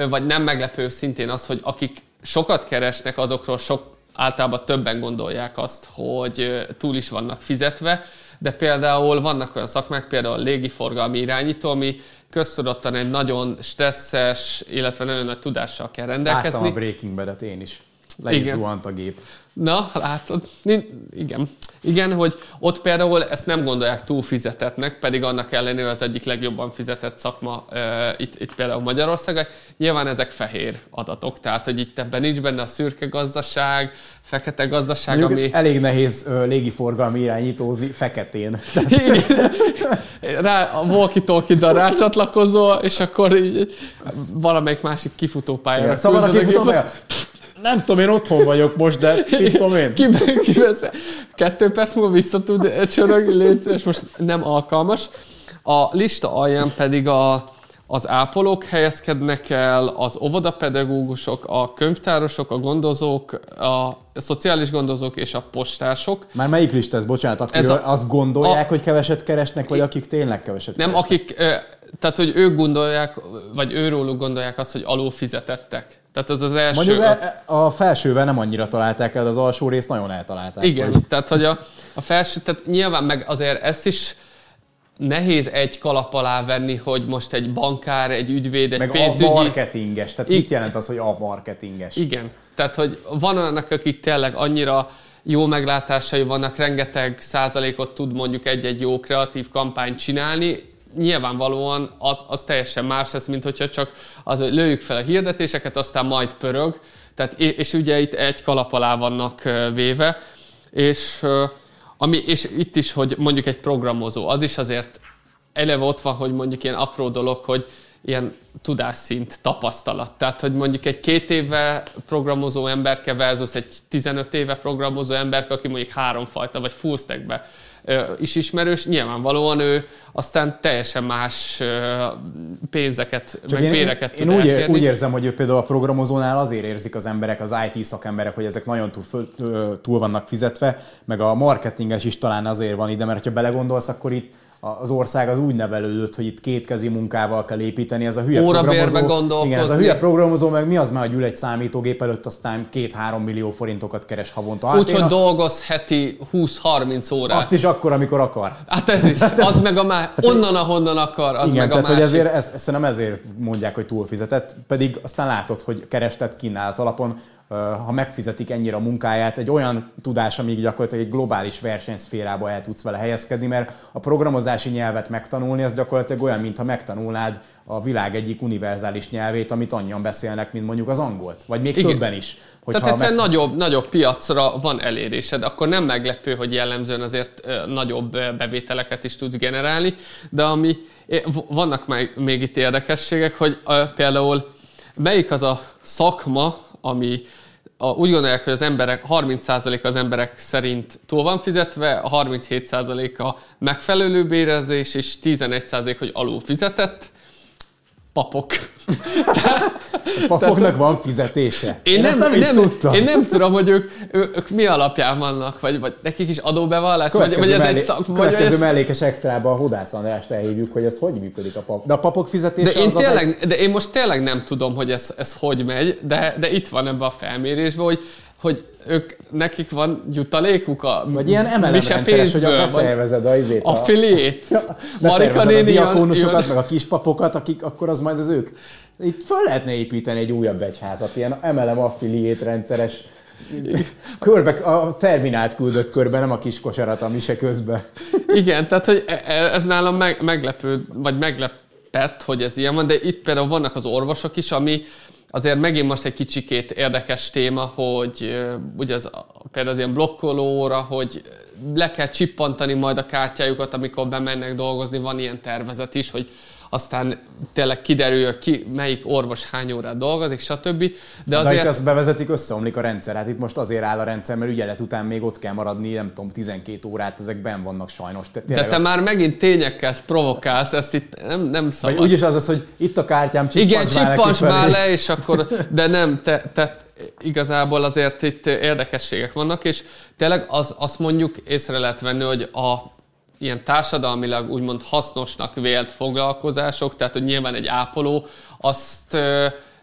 vagy nem meglepő szintén az, hogy akik sokat keresnek, azokról sok általában többen gondolják azt, hogy túl is vannak fizetve, de például vannak olyan szakmák, például a légiforgalmi irányító, ami köztudottan egy nagyon stresszes, illetve nagyon nagy tudással kell rendelkezni. Láttam a Breaking Bad-et én is. Le is a gép. Na, látod, igen. Igen, hogy ott például ezt nem gondolják túl fizetetnek, pedig annak ellenére az egyik legjobban fizetett szakma uh, itt, itt például Magyarországon. Nyilván ezek fehér adatok, tehát hogy itt ebben nincs benne a szürke gazdaság, fekete gazdaság, Mondjuk ami... Elég nehéz uh, légiforgalmi irányítózni feketén. *laughs* Rá, a walkie-talkie rácsatlakozol, és akkor így valamelyik másik kifutópályára. Szóval a kifutópálya? Nem tudom, én otthon vagyok most, de tudom én. Ki, ki Kettő perc múlva vissza tud csörögni, és most nem alkalmas. A lista alján pedig a, az ápolók helyezkednek el, az óvodapedagógusok, a könyvtárosok, a gondozók, a szociális gondozók és a postások. Már melyik lista ez, bocsánat, akiről ez a, azt gondolják, a, hogy keveset keresnek, vagy akik tényleg keveset nem, keresnek? akik, tehát hogy ők gondolják, vagy őróluk gondolják azt, hogy alul fizetettek. Tehát az az első... Mondjuk a felsőben nem annyira találták el, az alsó részt nagyon eltalálták. Igen, vagy. tehát hogy a, a felső, tehát nyilván meg azért ezt is nehéz egy kalap alá venni, hogy most egy bankár, egy ügyvéd, egy meg pénzügyi... a marketinges. Tehát I... mit jelent az, hogy a marketinges? Igen. Tehát, hogy van olyanok, akik tényleg annyira jó meglátásai vannak, rengeteg százalékot tud mondjuk egy-egy jó kreatív kampányt csinálni, nyilvánvalóan az, az teljesen más lesz, mint hogyha csak az, hogy lőjük fel a hirdetéseket, aztán majd pörög, tehát, és ugye itt egy kalap alá vannak véve, és, ami, és itt is, hogy mondjuk egy programozó, az is azért eleve ott van, hogy mondjuk ilyen apró dolog, hogy ilyen tudásszint, tapasztalat. Tehát, hogy mondjuk egy két éve programozó emberke versus egy 15 éve programozó emberke, aki mondjuk háromfajta vagy full stackbe is ismerős, nyilvánvalóan ő aztán teljesen más pénzeket, Csak meg én, béreket én, tud én úgy, úgy érzem, hogy ő például a programozónál azért érzik az emberek, az IT szakemberek, hogy ezek nagyon túl, túl vannak fizetve, meg a marketinges is talán azért van ide, mert ha belegondolsz, akkor itt az ország az úgy nevelődött, hogy itt kétkezi munkával kell építeni. Ez a hülye programozó, igen, ez a hülye programozó, meg mi az már, hogy ül egy számítógép előtt, aztán két-három millió forintokat keres havonta. Hát Úgyhogy a... dolgoz heti 20-30 órát. Azt is akkor, amikor akar. Hát ez is. *laughs* Hát ez... Az meg a már, hát onnan, ahonnan akar, az igen, meg a tehát, másik. Hogy ezért, ez, szerintem ezért mondják, hogy túlfizetett, pedig aztán látod, hogy kerestet kínált alapon ha megfizetik ennyire a munkáját, egy olyan tudás, amíg gyakorlatilag egy globális versenyszférába el tudsz vele helyezkedni, mert a programozási nyelvet megtanulni, az gyakorlatilag olyan, mintha megtanulnád a világ egyik univerzális nyelvét, amit annyian beszélnek, mint mondjuk az angolt, vagy még Igen. többen is. Tehát egyszerűen meg... nagyobb, nagyobb piacra van elérésed, akkor nem meglepő, hogy jellemzően azért nagyobb bevételeket is tudsz generálni, de ami vannak még itt érdekességek, hogy például melyik az a szakma, ami a, úgy gondolják, hogy az emberek, 30% az emberek szerint túl van fizetve, a 37% a megfelelő bérezés, és 11% hogy alul fizetett papok. *laughs* A papoknak van fizetése. Én, én nem, nem, is nem, tudtam. Én nem tudom, hogy ők, ők, ők mi alapján vannak, vagy, vagy nekik is adóbevallás, vagy, vagy ez mellé, egy szak... Következő ez... mellékes extrába a Hudász Andrást elhívjuk, hogy ez hogy működik a pap. De a papok fizetése de én, az tényleg, az de én most tényleg nem tudom, hogy ez, ez hogy megy, de, de itt van ebben a felmérésben, hogy hogy ők, nekik van jutalékuk a Vagy ilyen MLM hogy a beszervezed a izét. Affiliét. A, *laughs* Marika néni a diakónusokat, jön. meg a kispapokat, akik akkor az majd az ők. Itt föl lehetne építeni egy újabb egyházat, ilyen MLM affiliét rendszeres Körbe, a terminált küldött körbe, nem a kis kosarat a mise közben. *laughs* Igen, tehát hogy e- e- ez nálam meg, meglepő, vagy meglepett, hogy ez ilyen van, de itt például vannak az orvosok is, ami Azért megint most egy kicsikét érdekes téma, hogy ugye az, például az ilyen blokkolóra, hogy le kell csippantani majd a kártyájukat, amikor bemennek dolgozni, van ilyen tervezet is, hogy aztán tényleg kiderül, ki, melyik orvos hány órát dolgozik, stb. De azért... De itt bevezetik, összeomlik a rendszer. Hát itt most azért áll a rendszer, mert ügyelet után még ott kell maradni, nem tudom, 12 órát, ezek ben vannak sajnos. Te, De te azt... már megint tényekkel provokálsz, ezt itt nem, nem szabad. Vagy úgyis az az, hogy itt a kártyám, Igen, csippants már le, *laughs* és akkor, de nem, te, te igazából azért itt érdekességek vannak, és tényleg az, azt mondjuk észre lehet venni, hogy a ilyen társadalmilag úgymond hasznosnak vélt foglalkozások, tehát hogy nyilván egy ápoló, azt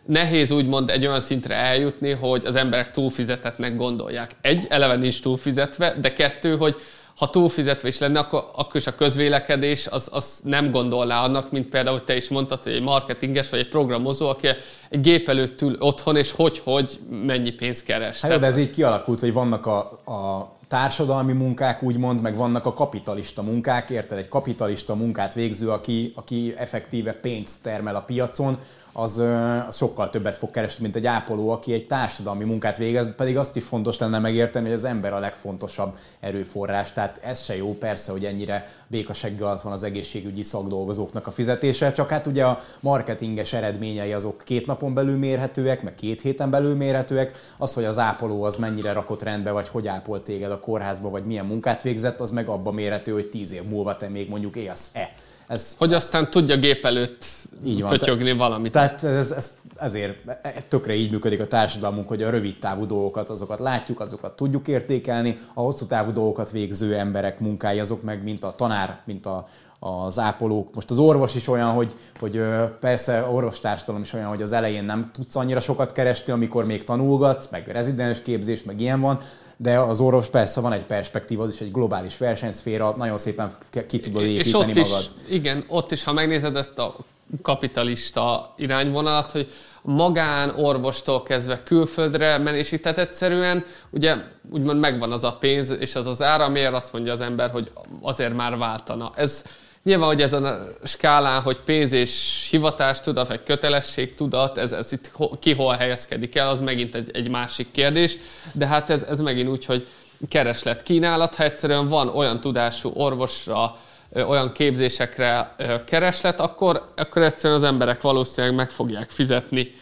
nehéz úgymond egy olyan szintre eljutni, hogy az emberek túlfizetetnek gondolják. Egy, eleve nincs túlfizetve, de kettő, hogy ha túlfizetve is lenne, akkor, akkor is a közvélekedés az, az nem gondolná annak, mint például te is mondtad, hogy egy marketinges vagy egy programozó, aki egy gép előtt ül otthon, és hogy-hogy mennyi pénzt keres. Hát, de ez így kialakult, hogy vannak a, a társadalmi munkák úgymond, meg vannak a kapitalista munkák, érted? Egy kapitalista munkát végző, aki, aki effektíve pénzt termel a piacon, az, az sokkal többet fog keresni, mint egy ápoló, aki egy társadalmi munkát végez, pedig azt is fontos lenne megérteni, hogy az ember a legfontosabb erőforrás. Tehát ez se jó, persze, hogy ennyire békasegge alatt van az egészségügyi szakdolgozóknak a fizetése, csak hát ugye a marketinges eredményei azok két napon belül mérhetőek, meg két héten belül mérhetőek. Az, hogy az ápoló az mennyire rakott rendbe, vagy hogy ápolt téged a kórházba, vagy milyen munkát végzett, az meg abba mérhető, hogy tíz év múlva te még mondjuk élsz-e ez, hogy aztán tudja gép előtt így van, pötyögni te, valamit. Tehát ez, ez, ezért e, tökre így működik a társadalmunk, hogy a rövid távú dolgokat, azokat látjuk, azokat tudjuk értékelni, a hosszú távú dolgokat végző emberek munkái azok meg, mint a tanár, mint a, az ápolók. Most az orvos is olyan, hogy, hogy persze orvostársadalom is olyan, hogy az elején nem tudsz annyira sokat keresni, amikor még tanulgatsz, meg rezidens képzés, meg ilyen van, de az orvos persze van egy perspektíva, az is egy globális versenyszféra, nagyon szépen ki tudod építeni és ott magad. Is, igen, ott is, ha megnézed ezt a kapitalista irányvonalat, hogy magán orvostól kezdve külföldre menés, tehát egyszerűen ugye úgymond megvan az a pénz és az az ára, miért azt mondja az ember, hogy azért már váltana. Ez Nyilván, hogy ezen a skálán, hogy pénz és hivatás tudat, vagy kötelesség tudat, ez, ez itt ki hol helyezkedik el, az megint egy, egy másik kérdés, de hát ez, ez megint úgy, hogy kereslet kínálat, ha egyszerűen van olyan tudású orvosra olyan képzésekre kereslet, akkor, akkor egyszerűen az emberek valószínűleg meg fogják fizetni.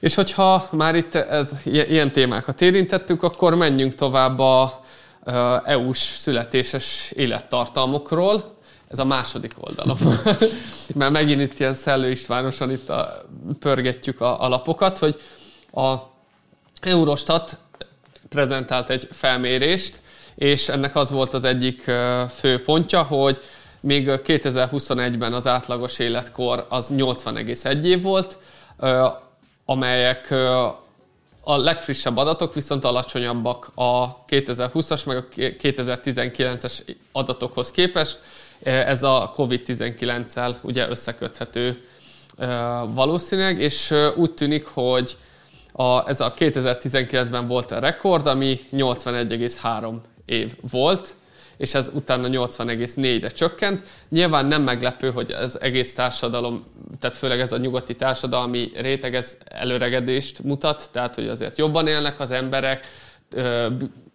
És hogyha már itt ez, ilyen témákat érintettük, akkor menjünk tovább a EU-s születéses élettartalmokról. Ez a második oldalom. *laughs* Mert megint itt ilyen Szellő Istvánosan itt a, pörgetjük a, a lapokat, hogy a Eurostat prezentált egy felmérést, és ennek az volt az egyik fő pontja, hogy még 2021-ben az átlagos életkor az 80,1 év volt, amelyek a legfrissebb adatok viszont alacsonyabbak a 2020-as meg a 2019-es adatokhoz képest. Ez a COVID-19-el ugye összeköthető valószínűleg, és úgy tűnik, hogy a, ez a 2019-ben volt a rekord, ami 81,3 év volt, és ez utána 80,4-re csökkent. Nyilván nem meglepő, hogy az egész társadalom, tehát főleg ez a nyugati társadalmi réteg, ez előregedést mutat, tehát hogy azért jobban élnek az emberek,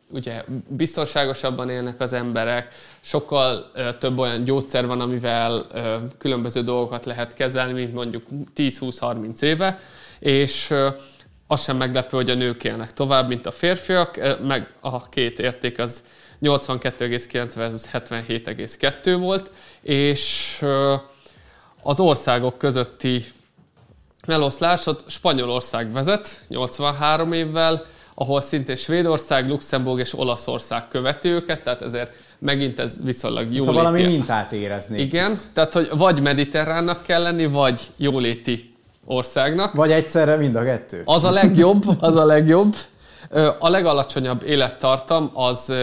ugye biztonságosabban élnek az emberek, sokkal több olyan gyógyszer van, amivel különböző dolgokat lehet kezelni, mint mondjuk 10-20-30 éve, és az sem meglepő, hogy a nők élnek tovább, mint a férfiak, meg a két érték az 82,9 versus 77,2 volt, és az országok közötti eloszlásot Spanyolország vezet 83 évvel, ahol szintén Svédország, Luxemburg és Olaszország követi őket, tehát ezért megint ez viszonylag jó. Ha valami mintát érezni. Igen, tehát hogy vagy mediterránnak kell lenni, vagy jóléti országnak. Vagy egyszerre mind a kettő. Az a legjobb, az a legjobb. A legalacsonyabb élettartam az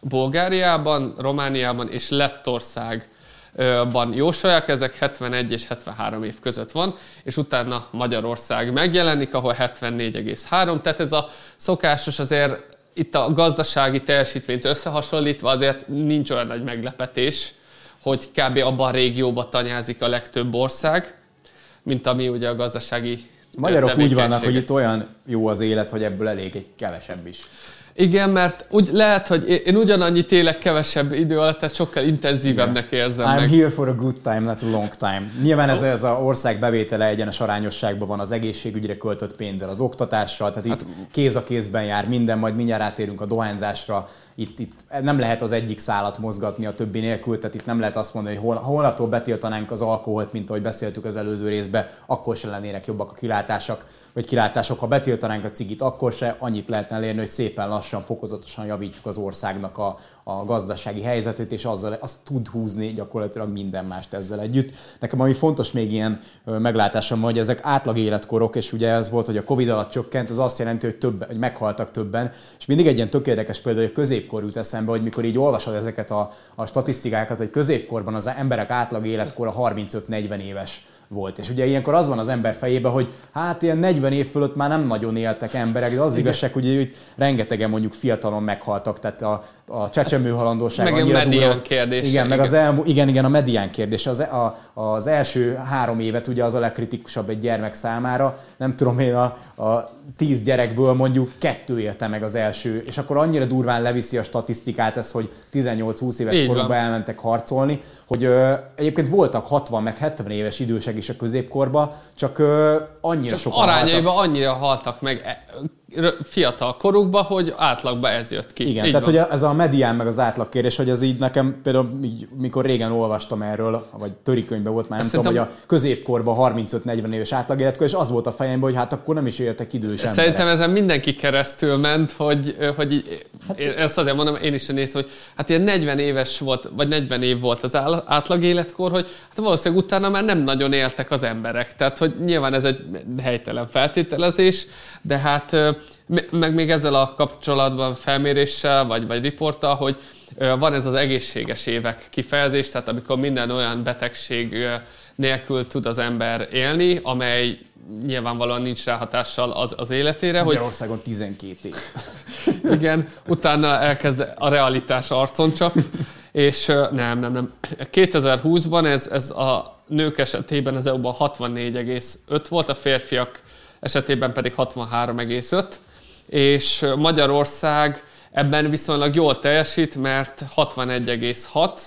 Bulgáriában, Romániában és Lettországban jósolják, ezek 71 és 73 év között van, és utána Magyarország megjelenik, ahol 74,3, tehát ez a szokásos azért itt a gazdasági teljesítményt összehasonlítva azért nincs olyan nagy meglepetés, hogy kb. abban a régióban tanyázik a legtöbb ország, mint ami ugye a gazdasági Magyarok úgy vannak, hogy itt olyan jó az élet, hogy ebből elég egy kevesebb is. Igen, mert úgy lehet, hogy én ugyanannyit élek kevesebb idő alatt, tehát sokkal intenzívebbnek érzem I'm meg. here for a good time, not a long time. Nyilván ez, ez az ország bevétele egyenes arányosságban van az egészségügyre költött pénzzel, az oktatással, tehát itt hát, kéz a kézben jár minden, majd mindjárt átérünk a dohányzásra, itt, itt nem lehet az egyik szálat mozgatni a többi nélkül, tehát itt nem lehet azt mondani, hogy hol, holnaptól betiltanánk az alkoholt, mint ahogy beszéltük az előző részben, akkor se lennének jobbak a kilátások, vagy kilátások, ha betiltanánk a cigit, akkor se annyit lehetne elérni, hogy szépen lassan, fokozatosan javítjuk az országnak a, a gazdasági helyzetét, és azzal azt tud húzni gyakorlatilag minden mást ezzel együtt. Nekem ami fontos még ilyen meglátásom, hogy ezek átlag életkorok, és ugye ez volt, hogy a Covid alatt csökkent, az azt jelenti, hogy, több, hogy meghaltak többen, és mindig egy ilyen tökéletes példa, hogy a középkor jut eszembe, hogy mikor így olvasod ezeket a, a statisztikákat, hogy középkorban az emberek átlag életkora 35-40 éves volt. És ugye ilyenkor az van az ember fejében, hogy hát ilyen 40 év fölött már nem nagyon éltek emberek, de az igen. igazság, hogy, hogy rengetegen mondjuk fiatalon meghaltak, tehát a, a csecsemő halandóság meg annyira a medián kérdés. Igen, igen, meg az elmú, igen, igen, a medián kérdés. Az, a, az első három évet ugye az a legkritikusabb egy gyermek számára. Nem tudom én, a, a tíz gyerekből mondjuk kettő élte meg az első, és akkor annyira durván leviszi a statisztikát ez, hogy 18-20 éves korukban elmentek harcolni, hogy ö, egyébként voltak 60 meg 70 éves idősek is a középkorba, csak ö, annyira csak sokan arányaiban haltak. annyira haltak meg e, fiatal korukba, hogy átlagban ez jött ki. Igen, így tehát van. hogy ez a medián meg az átlag kérdés, hogy az így nekem például így, mikor régen olvastam erről, vagy törikönyvben volt már, nem Ezt tudom, hogy a középkorban 35-40 éves átlag és az volt a fejemben, hogy hát akkor nem is éltek idős emberek. Szerintem ezen mindenki keresztül ment, hogy, hogy hát, én ezt azért mondom, én is néztem, hogy hát ilyen 40 éves volt, vagy 40 év volt az átlag életkor, hogy hát valószínűleg utána már nem nagyon éltek az emberek. Tehát, hogy nyilván ez egy helytelen feltételezés, de hát meg még ezzel a kapcsolatban felméréssel, vagy, vagy riporttal, hogy van ez az egészséges évek kifejezés, tehát amikor minden olyan betegség nélkül tud az ember élni, amely nyilvánvalóan nincs ráhatással az, az életére. Magyarországon hogy... 12 év. *laughs* Igen, utána elkezd a realitás arcon csap, és nem, nem, nem. 2020-ban ez, ez a nők esetében az EU-ban 64,5 volt, a férfiak esetében pedig 63,5, és Magyarország ebben viszonylag jól teljesít, mert 61,6,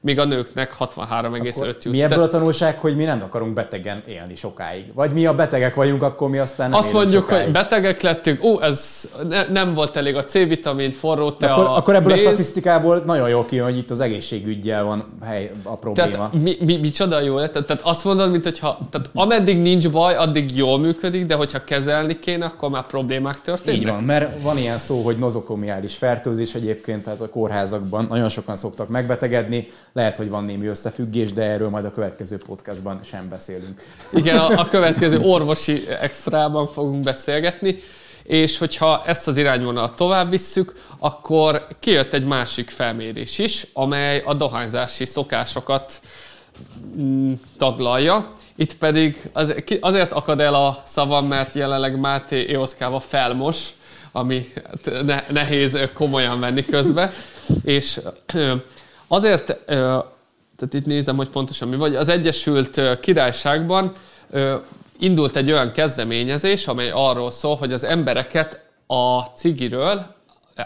míg a nőknek 63,5 jut. Mi ebből a tanulság, hogy mi nem akarunk betegen élni sokáig? Vagy mi a betegek vagyunk, akkor mi aztán nem Azt mondjuk, sokáig. hogy betegek lettünk, ó, ez ne, nem volt elég a C-vitamin, forró te akkor, a akkor ebből méz. a statisztikából nagyon jól kijön, hogy itt az egészségügyel van hely, a probléma. Tehát mi, mi, mi csoda jó lett? Tehát azt mondod, mint hogyha, tehát ameddig nincs baj, addig jól működik, de hogyha kezelni kéne, akkor már problémák történnek. Így van, mert van ilyen szó, hogy nozokomiális fertőzés egyébként, tehát a kórházakban nagyon sokan szoktak megbetegedni. Lehet, hogy van némi összefüggés, de erről majd a következő podcastban sem beszélünk. Igen, a, a következő orvosi extrában fogunk beszélgetni, és hogyha ezt az irányvonalat tovább visszük, akkor kijött egy másik felmérés is, amely a dohányzási szokásokat mm, taglalja. Itt pedig az, azért akad el a szavam, mert jelenleg Máté Ioszkáva felmos, ami ne, nehéz komolyan venni közbe, és azért, tehát itt nézem, hogy pontosan mi vagy, az Egyesült Királyságban indult egy olyan kezdeményezés, amely arról szól, hogy az embereket a cigiről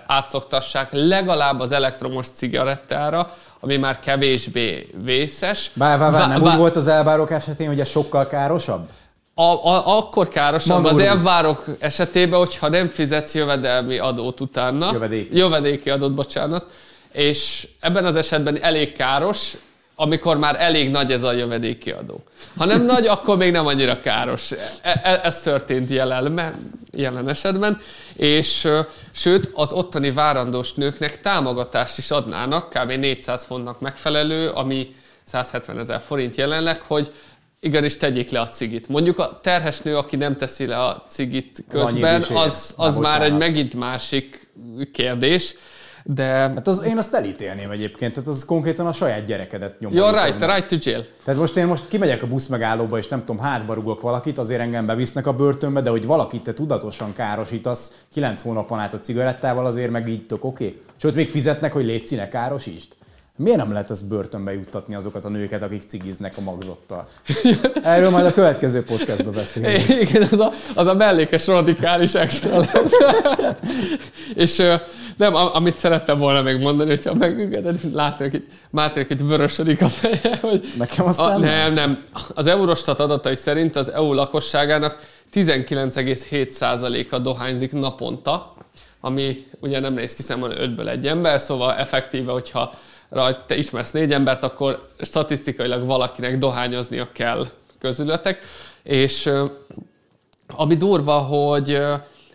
átszoktassák legalább az elektromos cigarettára, ami már kevésbé vészes. Bár, bár, bár nem vá- úgy volt az elbárok esetén, hogy ez sokkal károsabb? a, a, akkor károsabb Mondd az elvárok esetében, hogyha nem fizetsz jövedelmi adót utána. Jövedéki. Jövedéki adót, bocsánat. És ebben az esetben elég káros, amikor már elég nagy ez a jövedéki adó. Ha nem nagy, *laughs* akkor még nem annyira káros. E- e- ez történt jelen, jelen esetben, és sőt, az ottani várandós nőknek támogatást is adnának, kb. 400 fontnak megfelelő, ami 170 ezer forint jelenleg, hogy igenis tegyék le a cigit. Mondjuk a terhes nő, aki nem teszi le a cigit Az közben, az, az Nem már egy megint másik kérdés, de Hát az, én azt elítélném egyébként, tehát az konkrétan a saját gyerekedet nyomja. you're right, right to jail. Tehát most én most kimegyek a buszmegállóba, és nem tudom, hátba rugok valakit, azért engem bevisznek a börtönbe, de hogy valakit te tudatosan károsítasz 9 hónapon át a cigarettával, azért meg így tök oké. Okay. Sőt, még fizetnek, hogy légy színe károsítsd. Miért nem lehet ezt börtönbe juttatni azokat a nőket, akik cigiznek a magzottal? Erről majd a következő podcastban beszélünk. Igen, az a, az a mellékes radikális extra lesz. És nem, amit szerettem volna még mondani, hogyha megengeded, látnék, hogy Mátének itt vörösödik a feje, hogy Nekem aztán a, nem, nem. Az Eurostat adatai szerint az EU lakosságának 19,7%-a dohányzik naponta, ami ugye nem néz ki számon 5-ből egy ember, szóval effektíve, hogyha rajt te ismersz négy embert, akkor statisztikailag valakinek dohányoznia kell közületek, és ami durva, hogy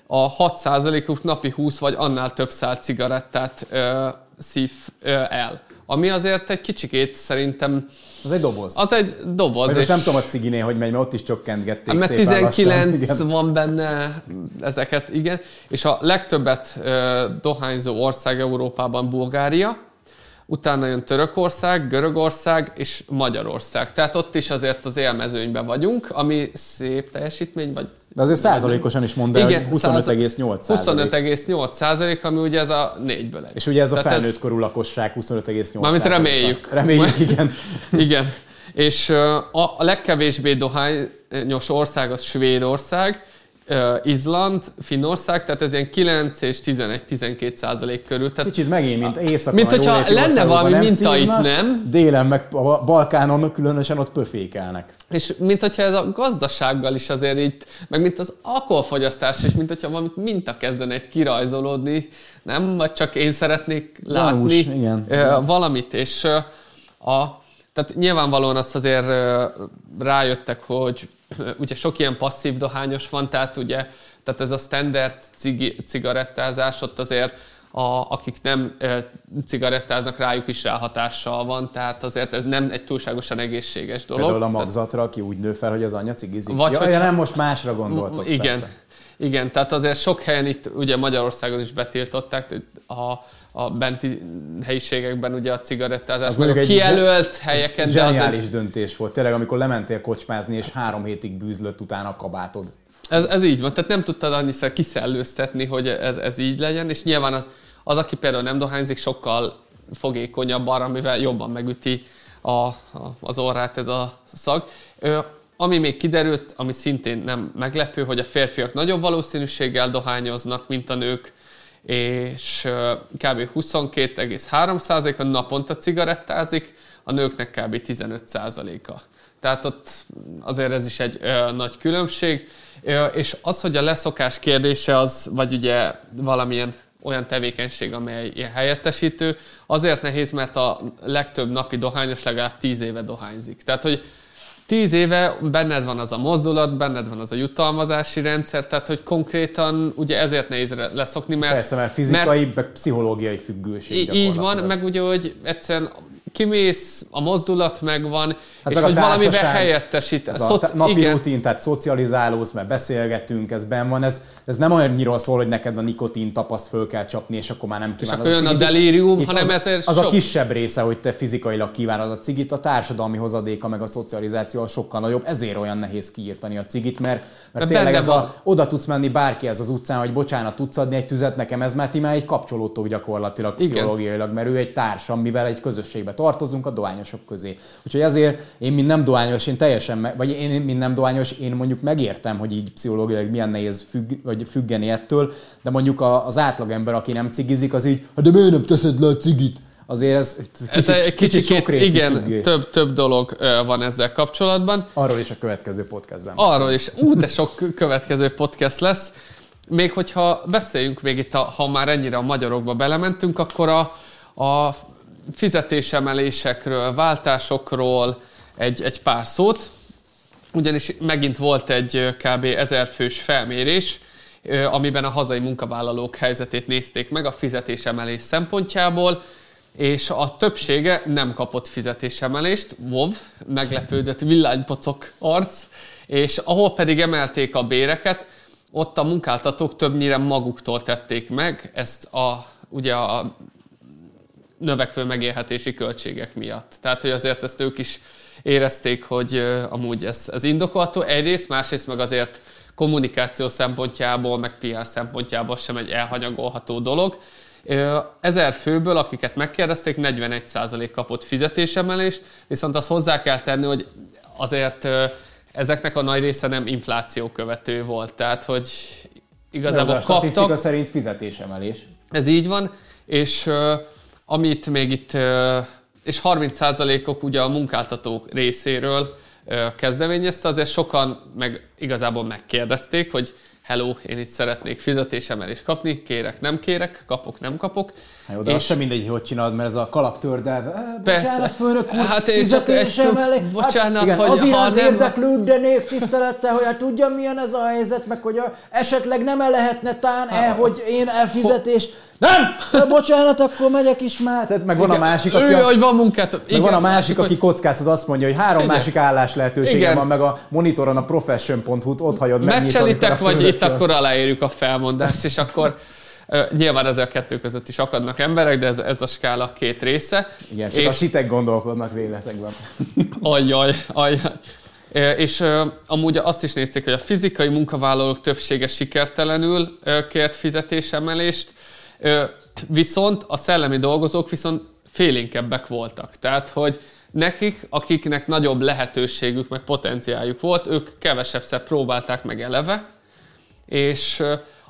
a 6%-uk napi 20 vagy annál több szál cigarettát ö, szív ö, el. Ami azért egy kicsikét szerintem, Az egy doboz. az egy doboz. Vagy most és- nem tudom a ciginél, hogy megy, mert ott is csökkentgették Hát, mert szépen lassan. 19 Igen. van benne ezeket, igen. És a legtöbbet ö, dohányzó ország Európában Bulgária, utána jön Törökország, Görögország és Magyarország. Tehát ott is azért az élmezőnyben vagyunk, ami szép teljesítmény, vagy De azért százalékosan is mondd el, hogy Igen, 25,8 százalék. 25,8 százalék, ami ugye ez a négyből egy. És ugye ez a Tehát felnőtt korú lakosság 25,8 Mármint reméljük. Reméljük, igen. *laughs* Igen. És a, a legkevésbé dohányos ország az Svédország, Izland, Finnország, tehát ez ilyen 9 és 11-12 százalék körül. Tehát Kicsit megint, mint éjszakon Mint hogyha lenne valami nem minta itt, nem? Délen meg a Balkánon különösen ott pöfékelnek. És mint hogyha ez a gazdasággal is azért itt, meg mint az alkoholfogyasztás is, mint hogyha valamit minta kezdene egy kirajzolódni, nem? Vagy csak én szeretnék látni Gyanús, igen. valamit, és a, tehát nyilvánvalóan azt azért rájöttek, hogy ugye sok ilyen passzív dohányos van, tehát ugye tehát ez a standard cigi, cigarettázás ott azért a, akik nem e, cigarettáznak, rájuk is ráhatással van, tehát azért ez nem egy túlságosan egészséges dolog. Például a magzatra, aki úgy nő fel, hogy az anyja cigizik. Vagy ja, hogyha- ja, nem, most másra gondoltok. igen. Persze. Igen, tehát azért sok helyen itt, ugye Magyarországon is betiltották, a, a benti helyiségekben ugye a cigarettázás, Az meg a mondjuk egy kijelölt helyeken, de az Zseniális egy, döntés volt. Tényleg, amikor lementél kocsmázni, és három hétig bűzlött utána a kabátod. ez, ez így van, tehát nem tudtad annyiszer kiszellőztetni, hogy ez, ez így legyen, és nyilván az, az, aki például nem dohányzik, sokkal fogékonyabb arra, mivel jobban megüti a, a, az orrát ez a szag. Ö, ami még kiderült, ami szintén nem meglepő, hogy a férfiak nagyobb valószínűséggel dohányoznak, mint a nők, és kb. 22,3%-a naponta cigarettázik, a nőknek kb. 15%-a. Tehát ott azért ez is egy ö, nagy különbség. Ö, és az, hogy a leszokás kérdése az, vagy ugye valamilyen olyan tevékenység, amely ilyen helyettesítő, azért nehéz, mert a legtöbb napi dohányos legalább 10 éve dohányzik. Tehát, hogy tíz éve benned van az a mozdulat, benned van az a jutalmazási rendszer, tehát hogy konkrétan ugye ezért nehéz leszokni, mert... Persze, mert fizikai, mert, meg pszichológiai függőség Így van, meg ugye, hogy egyszerűen kimész, a mozdulat megvan, hát és meg hogy valamivel helyettesít. Ez a napi igen. rutin, tehát szocializálódsz, mert beszélgetünk, ez benn van. Ez, ez nem olyannyira szól, hogy neked a nikotin tapaszt föl kell csapni, és akkor már nem kívánod és akkor jön a delírium, hanem az, ezért Az sok... a kisebb része, hogy te fizikailag kívánod a cigit, a társadalmi hozadéka, meg a szocializáció sokkal nagyobb, ezért olyan nehéz kiírtani a cigit, mert, mert tényleg ez van. a, oda tudsz menni bárkihez az utcán, hogy bocsánat, tudsz adni egy tüzet nekem, ez már ti már egy kapcsolódó gyakorlatilag pszichológiailag, mert ő egy társam, mivel egy közösségbe tartozunk a dohányosok közé. Úgyhogy ezért én, mint nem dohányos, én teljesen, meg, vagy én, mint nem dohányos, én mondjuk megértem, hogy így pszichológiailag milyen nehéz függ, vagy függeni ettől, de mondjuk az átlagember, aki nem cigizik, az így, hát de miért nem teszed le a cigit? azért ez, ez kicsit, ez egy kicsit, kicsit igen, több, több dolog van ezzel kapcsolatban. Arról is a következő podcastben. Arról is. Ú, de sok következő podcast lesz. Még hogyha beszéljünk még itt, a, ha már ennyire a magyarokba belementünk, akkor a, a fizetésemelésekről, váltásokról egy, egy pár szót. Ugyanis megint volt egy kb. 1000 fős felmérés, amiben a hazai munkavállalók helyzetét nézték meg a fizetésemelés szempontjából, és a többsége nem kapott fizetésemelést, WOV, meglepődött villánypocok arc, és ahol pedig emelték a béreket, ott a munkáltatók többnyire maguktól tették meg ezt a, ugye a növekvő megélhetési költségek miatt. Tehát, hogy azért ezt ők is érezték, hogy amúgy ez, ez indokolható egyrészt, másrészt meg azért kommunikáció szempontjából, meg PR szempontjából sem egy elhanyagolható dolog. Ezer főből, akiket megkérdezték, 41% kapott fizetésemelést, viszont azt hozzá kell tenni, hogy azért ezeknek a nagy része nem infláció követő volt, tehát hogy igazából De a kaptak. szerint fizetésemelés. Ez így van, és amit még itt, és 30%-ok ugye a munkáltatók részéről kezdeményezte, azért sokan meg igazából megkérdezték, hogy hello, én itt szeretnék fizetésemelést kapni, kérek, nem kérek, kapok, nem kapok. Hát jó, de és... sem mindegy, hogy csinálod, mert ez a kalap tördelve. Eh, Persze. főnök úr, hát én csak egy, bocsánat, hát, igen, hogy az iránt nem... érdeklődnék tisztelettel, hogy hát tudja milyen ez a helyzet, meg hogy a, esetleg nem -e lehetne tán e, hogy én elfizetés... Ho nem! De bocsánat, akkor megyek is már. Tehát meg van igen. a másik, aki... Ő, azt, hogy van munkát. Igen, van a másik, aki kockáztat, azt mondja, hogy három igen. másik állás lehetősége igen. van, meg a monitoron a profession.hu-t ott hagyod meg. Megcselitek, vagy itt akkor aláírjuk a felmondást, és akkor Nyilván ezzel a kettő között is akadnak emberek, de ez, ez a skála két része. Igen, csak és... a szitek gondolkodnak véletekben. Ajjaj, ajjaj. És amúgy azt is nézték, hogy a fizikai munkavállalók többsége sikertelenül kért fizetésemelést, Viszont a szellemi dolgozók viszont félénkebbek voltak. Tehát, hogy nekik, akiknek nagyobb lehetőségük, meg potenciáljuk volt, ők kevesebbszer próbálták meg eleve, és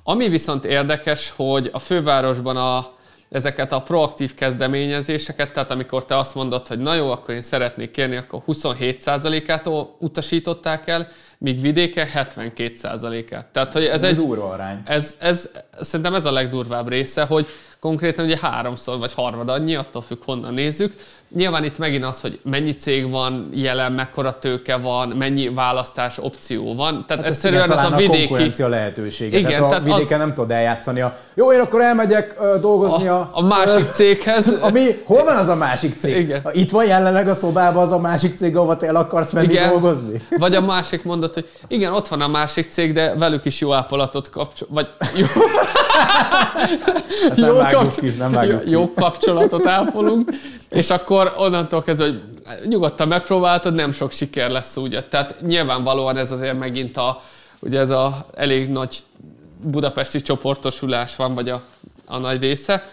ami viszont érdekes, hogy a fővárosban a, ezeket a proaktív kezdeményezéseket, tehát amikor te azt mondod, hogy na jó, akkor én szeretnék kérni, akkor 27%-át utasították el, míg vidéken 72%-át. Tehát, hogy ez, ez egy... Durva arány. Ez, ez, szerintem ez a legdurvább része, hogy konkrétan ugye háromszor vagy harmad annyi, attól függ honnan nézzük. Nyilván itt megint az, hogy mennyi cég van jelen, mekkora tőke van, mennyi választás opció van. Tehát hát egyszerűen ez a vidéki... a konkurencia lehetősége. Igen, tehát a tehát vidéken az... nem tudod eljátszani a jó, én akkor elmegyek uh, dolgozni a... A, a másik céghez. *laughs* Ami, hol van az a másik cég? Igen. Itt van jelenleg a szobában az a másik cég, ahova te el akarsz menni igen. dolgozni? *laughs* Vagy a másik mondott, hogy igen, ott van a másik cég, de velük is jó ápolatot kapcsol... Vagy jó... *laughs* jó, kapcs... ki, nem jó, jó kapcsolatot ápolunk, és akkor onnantól kezdve, hogy nyugodtan megpróbáltad, nem sok siker lesz úgy. Tehát nyilvánvalóan ez azért megint a, ugye ez a elég nagy budapesti csoportosulás van, vagy a, a nagy része.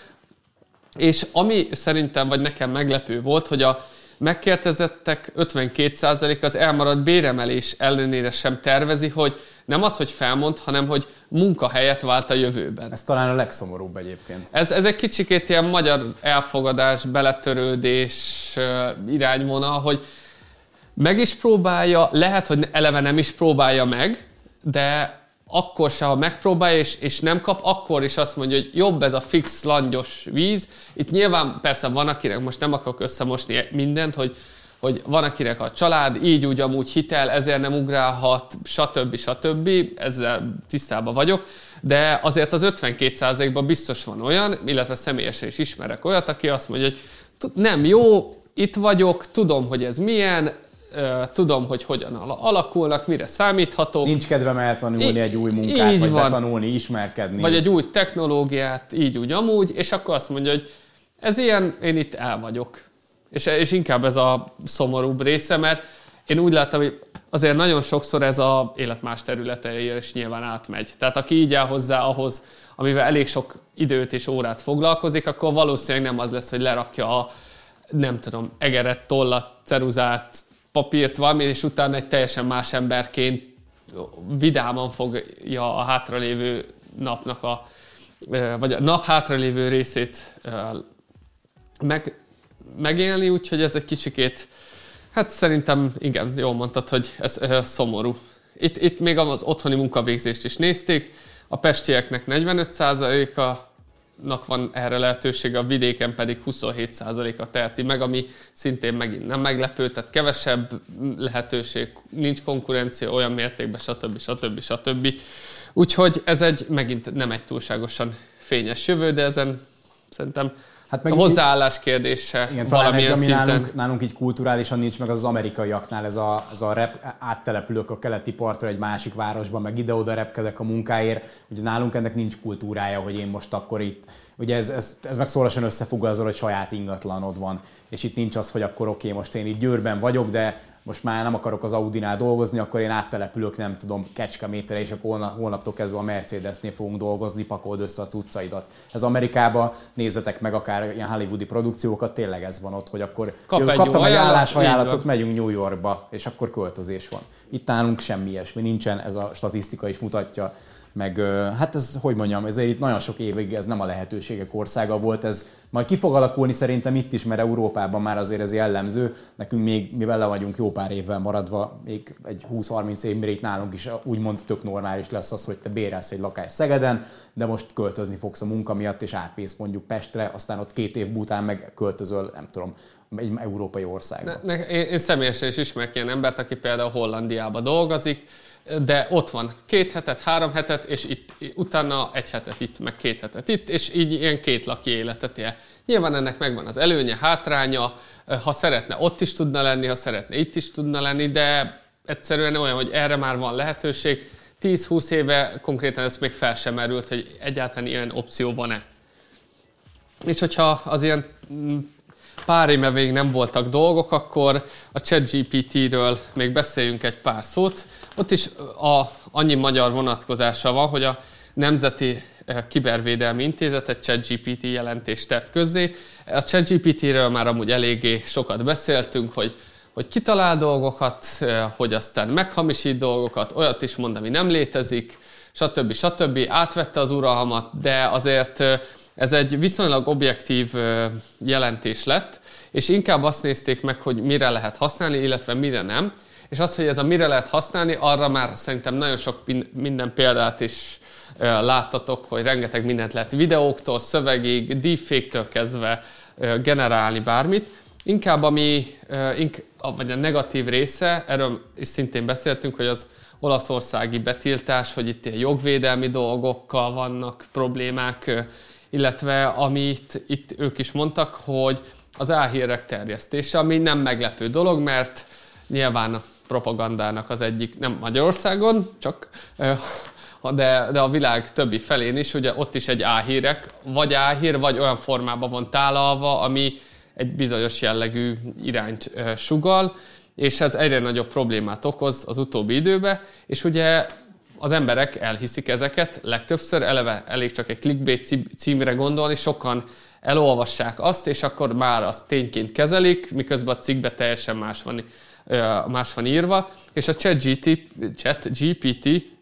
És ami szerintem, vagy nekem meglepő volt, hogy a megkérdezettek 52% az elmaradt béremelés ellenére sem tervezi, hogy nem az, hogy felmond, hanem hogy munkahelyet vált a jövőben. Ez talán a legszomorúbb egyébként. Ez, ez egy kicsikét ilyen magyar elfogadás, beletörődés irányvonal, hogy meg is próbálja, lehet, hogy eleve nem is próbálja meg, de akkor se, ha megpróbálja és, és nem kap, akkor is azt mondja, hogy jobb ez a fix, langyos víz. Itt nyilván persze van, akinek most nem akarok összemosni mindent, hogy, hogy van, akinek a család így úgy amúgy hitel, ezért nem ugrálhat, stb. stb. Ezzel tisztában vagyok. De azért az 52%-ban biztos van olyan, illetve személyesen is ismerek olyat, aki azt mondja, hogy nem jó, itt vagyok, tudom, hogy ez milyen, tudom, hogy hogyan alakulnak, mire számíthatok. Nincs kedvem eltanulni I- egy új munkát, vagy van. betanulni, ismerkedni. Vagy egy új technológiát, így úgy amúgy, és akkor azt mondja, hogy ez ilyen, én itt el vagyok. És, és inkább ez a szomorúbb része, mert én úgy láttam, hogy azért nagyon sokszor ez a élet más területeire is nyilván átmegy. Tehát aki így áll hozzá ahhoz, amivel elég sok időt és órát foglalkozik, akkor valószínűleg nem az lesz, hogy lerakja a nem tudom, egeret, tollat, ceruzát, papírt valami, és utána egy teljesen más emberként vidáman fogja a hátralévő napnak a, vagy a nap hátralévő részét meg, megélni, úgyhogy ez egy kicsikét, hát szerintem igen, jól mondtad, hogy ez, ez szomorú. Itt, itt még az otthoni munkavégzést is nézték, a pestieknek 45%-a nak van erre lehetősége, a vidéken pedig 27%-a teheti meg, ami szintén megint nem meglepő, tehát kevesebb lehetőség, nincs konkurencia olyan mértékben, stb. stb. stb. Úgyhogy ez egy megint nem egy túlságosan fényes jövő, de ezen szerintem Hát meg a hozzáállás kérdése igen, talán egy, ami szinten. Nálunk, nálunk így kulturálisan nincs meg, az, az amerikaiaknál ez a, az a rep, áttelepülök a keleti partra egy másik városban, meg ide-oda repkedek a munkáért. Ugye nálunk ennek nincs kultúrája, hogy én most akkor itt ugye ez, ez, ez meg szólasan összefügg azzal, hogy saját ingatlanod van, és itt nincs az, hogy akkor oké, okay, most én itt Győrben vagyok, de most már nem akarok az Audinál dolgozni, akkor én áttelepülök, nem tudom, Kecskemétre, és akkor holnaptól kezdve a Mercedesnél fogunk dolgozni, pakold össze a cuccaidat. Ez Amerikában nézzetek meg akár ilyen hollywoodi produkciókat, tényleg ez van ott, hogy akkor Kap egy kaptam egy állásajánlatot, megyünk New Yorkba, és akkor költözés van. Itt nálunk semmi ilyesmi nincsen, ez a statisztika is mutatja, meg hát ez, hogy mondjam, ezért itt nagyon sok évig ez nem a lehetőségek országa volt, ez majd ki fog alakulni szerintem itt is, mert Európában már azért ez jellemző, nekünk még, mi vele vagyunk jó pár évvel maradva, még egy 20-30 év itt nálunk is úgymond tök normális lesz az, hogy te bérelsz egy lakást Szegeden, de most költözni fogsz a munka miatt, és átmész mondjuk Pestre, aztán ott két év után meg költözöl, nem tudom, egy európai országba. Ne, ne, én, én személyesen is ismerek ilyen embert, aki például Hollandiába dolgozik, de ott van két hetet, három hetet, és itt, utána egy hetet itt, meg két hetet itt, és így ilyen két laki életet él. Nyilván ennek megvan az előnye, hátránya, ha szeretne ott is tudna lenni, ha szeretne itt is tudna lenni, de egyszerűen olyan, hogy erre már van lehetőség. 10-20 éve konkrétan ez még fel sem merült, hogy egyáltalán ilyen opció van-e. És hogyha az ilyen mm, pár éve még nem voltak dolgok, akkor a ChatGPT-ről még beszéljünk egy pár szót. Ott is a, annyi magyar vonatkozása van, hogy a Nemzeti eh, Kibervédelmi Intézet egy ChatGPT jelentést tett közzé. A ChatGPT-ről már amúgy eléggé sokat beszéltünk, hogy hogy kitalál dolgokat, eh, hogy aztán meghamisít dolgokat, olyat is mond, ami nem létezik, stb. stb. Átvette az uralmat, de azért eh, ez egy viszonylag objektív jelentés lett, és inkább azt nézték meg, hogy mire lehet használni, illetve mire nem. És az, hogy ez a mire lehet használni, arra már szerintem nagyon sok minden példát is láttatok, hogy rengeteg mindent lehet videóktól, szövegig, deepfake-től kezdve generálni bármit. Inkább ami, vagy a negatív része, erről is szintén beszéltünk, hogy az olaszországi betiltás, hogy itt jogvédelmi dolgokkal vannak problémák, illetve amit itt ők is mondtak, hogy az álhírek terjesztése, ami nem meglepő dolog, mert nyilván propagandának az egyik, nem Magyarországon, csak de, de a világ többi felén is, ugye ott is egy áhírek, vagy áhír, vagy olyan formában van tálalva, ami egy bizonyos jellegű irányt sugal, és ez egyre nagyobb problémát okoz az utóbbi időben, és ugye az emberek elhiszik ezeket, legtöbbször eleve elég csak egy clickbait címre gondolni, sokan elolvassák azt, és akkor már azt tényként kezelik, miközben a cikkbe teljesen más van, más van írva, és a chat, GT, chat GPT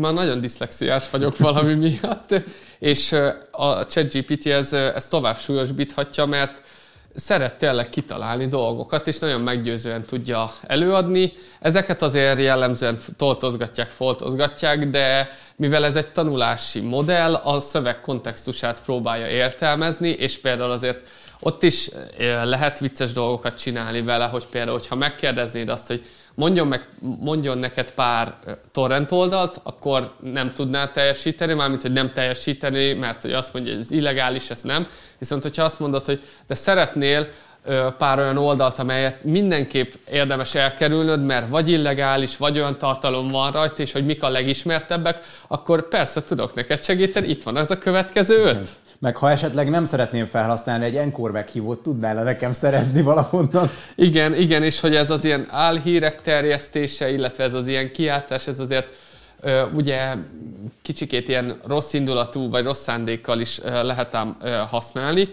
már nagyon diszlexiás vagyok *laughs* valami miatt, és a ChatGPT ez, ez tovább súlyosbíthatja, mert szeret tényleg kitalálni dolgokat, és nagyon meggyőzően tudja előadni. Ezeket azért jellemzően toltozgatják, foltozgatják, de mivel ez egy tanulási modell, a szöveg kontextusát próbálja értelmezni, és például azért ott is lehet vicces dolgokat csinálni vele, hogy például, hogyha megkérdeznéd azt, hogy mondjon, meg, mondjon neked pár torrent oldalt, akkor nem tudná teljesíteni, mármint, hogy nem teljesíteni, mert hogy azt mondja, hogy ez illegális, ez nem. Viszont, hogyha azt mondod, hogy de szeretnél pár olyan oldalt, amelyet mindenképp érdemes elkerülnöd, mert vagy illegális, vagy olyan tartalom van rajta, és hogy mik a legismertebbek, akkor persze tudok neked segíteni, itt van az a következő öt. Meg ha esetleg nem szeretném felhasználni egy enkor meghívót, tudnál -e nekem szerezni valahonnan? Igen, igen, és hogy ez az ilyen álhírek terjesztése, illetve ez az ilyen kiátszás, ez azért ö, ugye kicsikét ilyen rossz indulatú vagy rossz szándékkal is ö, lehet ám ö, használni.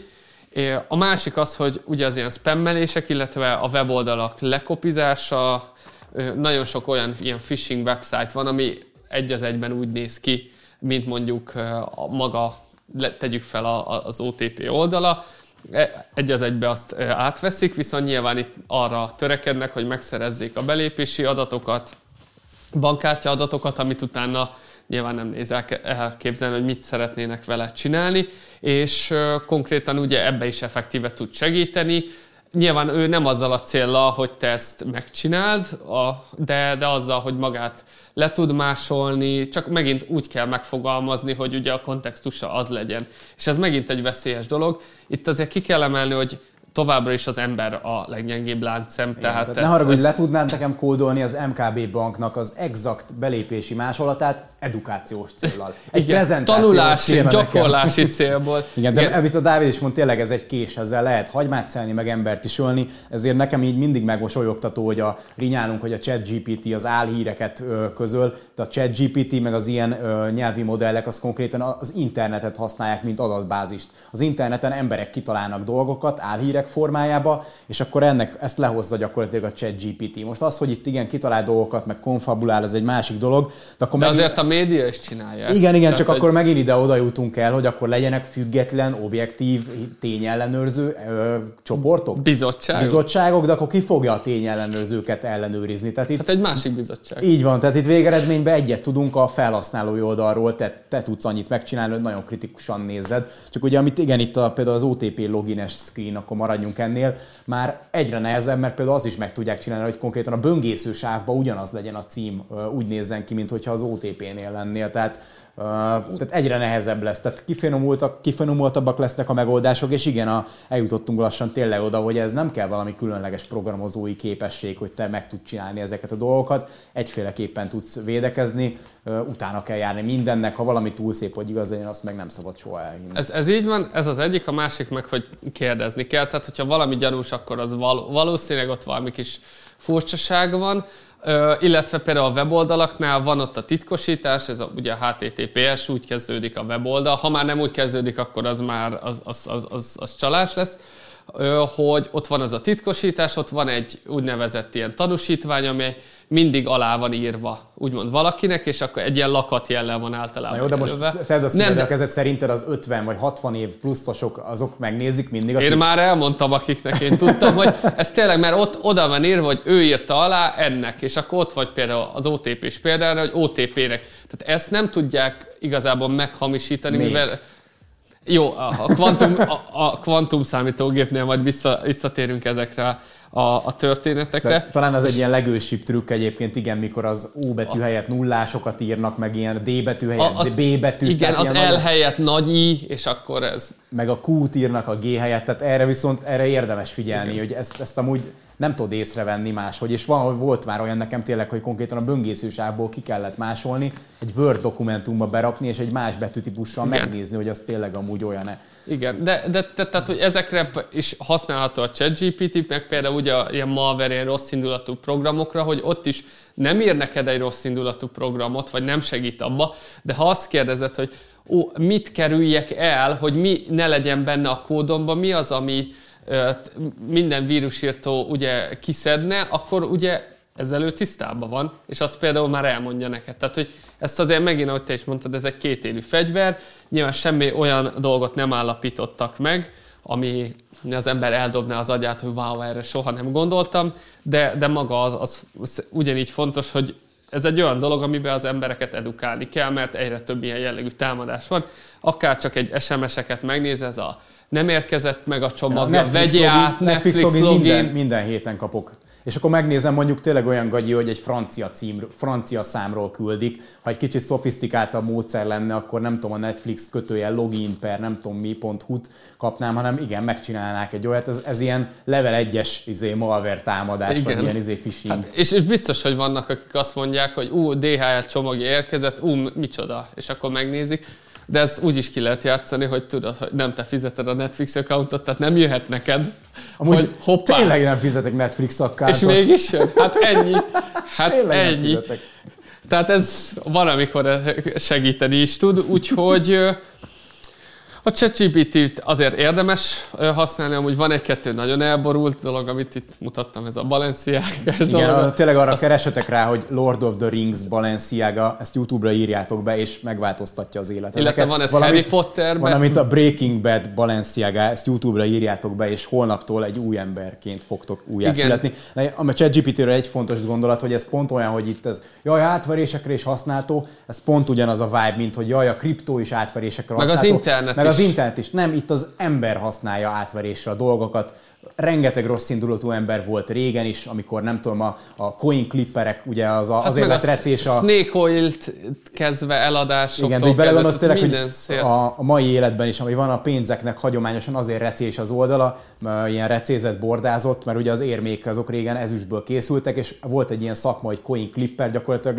A másik az, hogy ugye az ilyen spammelések, illetve a weboldalak lekopizása, nagyon sok olyan ilyen phishing website van, ami egy az egyben úgy néz ki, mint mondjuk a maga tegyük fel az OTP oldala, e, egy az egybe azt e, átveszik, viszont nyilván itt arra törekednek, hogy megszerezzék a belépési adatokat, bankkártya adatokat, amit utána nyilván nem nézel elképzelni, hogy mit szeretnének vele csinálni, és konkrétan ugye ebbe is effektíve tud segíteni, Nyilván ő nem azzal a célra, hogy te ezt megcsináld, de, de azzal, hogy magát le tud másolni, csak megint úgy kell megfogalmazni, hogy ugye a kontextusa az legyen. És ez megint egy veszélyes dolog. Itt azért ki kell emelni, hogy továbbra is az ember a leggyengébb láncszem. Igen, tehát, tehát ez, ne haragudj, ez... le tudnád nekem kódolni az MKB banknak az exakt belépési másolatát edukációs célral. Egy Igen, tanulási, gyakorlási nekem. *laughs* célból. Igen, de Igen. amit a Dávid is mondta, tényleg ez egy kés, ezzel lehet hagymát szelni, meg embert is ölni, ezért nekem így mindig megmosolyogtató, hogy a rinyálunk, hogy a ChatGPT az álhíreket közöl, de a ChatGPT meg az ilyen nyelvi modellek az konkrétan az internetet használják, mint adatbázist. Az interneten emberek kitalálnak dolgokat, álhírek formájába, és akkor ennek ezt lehozza gyakorlatilag a chat GPT. Most az, hogy itt igen, kitalál dolgokat, meg konfabulál, ez egy másik dolog. De, akkor de megint... azért a média is csinálja ezt. Igen, igen, Tehát, csak hogy... akkor megint ide oda jutunk el, hogy akkor legyenek független, objektív, tényellenőrző ö, csoportok. Bizottságok. Bizottságok, de akkor ki fogja a tényellenőrzőket ellenőrizni? Tehát itt, hát egy másik bizottság. Így van, tehát itt végeredményben egyet tudunk a felhasználói oldalról, te, te tudsz annyit megcsinálni, hogy nagyon kritikusan nézed. Csak ugye, amit igen, itt a, például az OTP logines screen, akkor marad maradjunk ennél, már egyre nehezebb, mert például az is meg tudják csinálni, hogy konkrétan a böngésző sávban ugyanaz legyen a cím, úgy nézzen ki, mint hogyha az OTP-nél lennél. Tehát Uh, tehát egyre nehezebb lesz, tehát kifinomultak, kifinomultabbak lesznek a megoldások, és igen, a, eljutottunk lassan tényleg oda, hogy ez nem kell valami különleges programozói képesség, hogy te meg tudsz csinálni ezeket a dolgokat, egyféleképpen tudsz védekezni, uh, utána kell járni mindennek, ha valami túl szép, hogy igaz legyen, azt meg nem szabad soha elhinni. Ez, ez így van, ez az egyik, a másik meg, hogy kérdezni kell, tehát hogyha valami gyanús, akkor az val- valószínűleg ott valami kis furcsaság van, illetve például a weboldalaknál van ott a titkosítás, ez a, ugye a HTTPS, úgy kezdődik a weboldal. Ha már nem úgy kezdődik, akkor az már az, az, az, az, az csalás lesz hogy ott van az a titkosítás, ott van egy úgynevezett ilyen tanúsítvány, amely mindig alá van írva, úgymond valakinek, és akkor egy ilyen lakat jellel van általában. Na jó, de most szedd a nem, de... kezed szerinted az 50 vagy 60 év pluszosok, azok megnézik mindig? Akik... Én már elmondtam, akiknek én tudtam, hogy ez tényleg, mert ott oda van írva, hogy ő írta alá ennek, és akkor ott vagy például az OTP-s például, hogy OTP-nek. Tehát ezt nem tudják igazából meghamisítani, Még. mivel jó, a kvantum, a, a kvantum számítógépnél majd vissza, visszatérünk ezekre a, a történetekre. De talán az egy ilyen legősibb trükk egyébként, igen, mikor az O betű a, helyett nullásokat írnak, meg ilyen D betű helyett az, B betű. Igen, az L nagy, helyett nagy I, és akkor ez. Meg a Q-t írnak a G helyett, tehát erre viszont erre érdemes figyelni, igen. hogy ezt, ezt amúgy nem tud észrevenni máshogy, és van, volt már olyan nekem tényleg, hogy konkrétan a böngészősávból ki kellett másolni, egy Word dokumentumba berakni, és egy más betűtípussal Igen. megnézni, hogy az tényleg amúgy olyan-e. Igen, de, de, de tehát, hogy ezekre is használható a ChatGPT, meg például ugye a ilyen malware, ilyen rossz indulatú programokra, hogy ott is nem ír neked egy rossz indulatú programot, vagy nem segít abba, de ha azt kérdezed, hogy ó, mit kerüljek el, hogy mi ne legyen benne a kódomban, mi az, ami minden vírusírtó ugye kiszedne, akkor ugye ezzel ő tisztában van, és azt például már elmondja neked. Tehát, hogy ezt azért megint, ahogy te is mondtad, ez egy kétélű fegyver, nyilván semmi olyan dolgot nem állapítottak meg, ami az ember eldobná az agyát, hogy wow, erre soha nem gondoltam, de, de maga az, az ugyanígy fontos, hogy ez egy olyan dolog, amiben az embereket edukálni kell, mert egyre több ilyen jellegű támadás van. Akár csak egy SMS-eket megnéz, ez a nem érkezett meg a csomag, ja, vegye át, Netflix, Netflix login. Minden, minden héten kapok és akkor megnézem mondjuk tényleg olyan gagyi, hogy egy francia cím, francia számról küldik. Ha egy kicsit szofisztikáltabb módszer lenne, akkor nem tudom, a Netflix kötője login per nem tudom mi.hu-t kapnám, hanem igen, megcsinálnák egy olyat. Ez, ez ilyen level 1-es izé, malware támadás, igen. vagy ilyen izé phishing. Hát, és, és, biztos, hogy vannak, akik azt mondják, hogy ú, DHL csomagja érkezett, ú, micsoda, és akkor megnézik de ez úgy is ki lehet játszani, hogy tudod, hogy nem te fizeted a Netflix accountot, tehát nem jöhet neked, Amúgy hogy hoppá. tényleg nem fizetek Netflix accountot. És mégis jön? Hát ennyi. Hát tényleg ennyi. Tehát ez van, amikor segíteni is tud, úgyhogy a ChatGPT-t azért érdemes használni, amúgy van egy-kettő nagyon elborult dolog, amit itt mutattam, ez a Balenciaga Igen, dolog. A, tényleg arra Azt... keresetek rá, hogy Lord of the Rings Balenciaga, ezt YouTube-ra írjátok be, és megváltoztatja az életet. Illetve van ez valamit, Harry Potterben. Van, amit a Breaking Bad Balenciaga, ezt YouTube-ra írjátok be, és holnaptól egy új emberként fogtok újjászületni. A ChatGPT-ről egy fontos gondolat, hogy ez pont olyan, hogy itt ez, jaj, átverésekre is használható, ez pont ugyanaz a vibe, mint hogy jaj, a kriptó is átverésekre meg használható. Az internet meg is az internet is. Nem, itt az ember használja átverésre a dolgokat. Rengeteg rossz indulatú ember volt régen is, amikor nem tudom, a, a coin clipperek, ugye az a, hát azért lett recés a... Snake Oil-t kezdve eladásoktól Igen, de így belegondolsz tényleg, hogy a, a, mai életben is, ami van a pénzeknek hagyományosan azért recés az oldala, ilyen recézett, bordázott, mert ugye az érmék azok régen ezüstből készültek, és volt egy ilyen szakma, hogy coin clipper, gyakorlatilag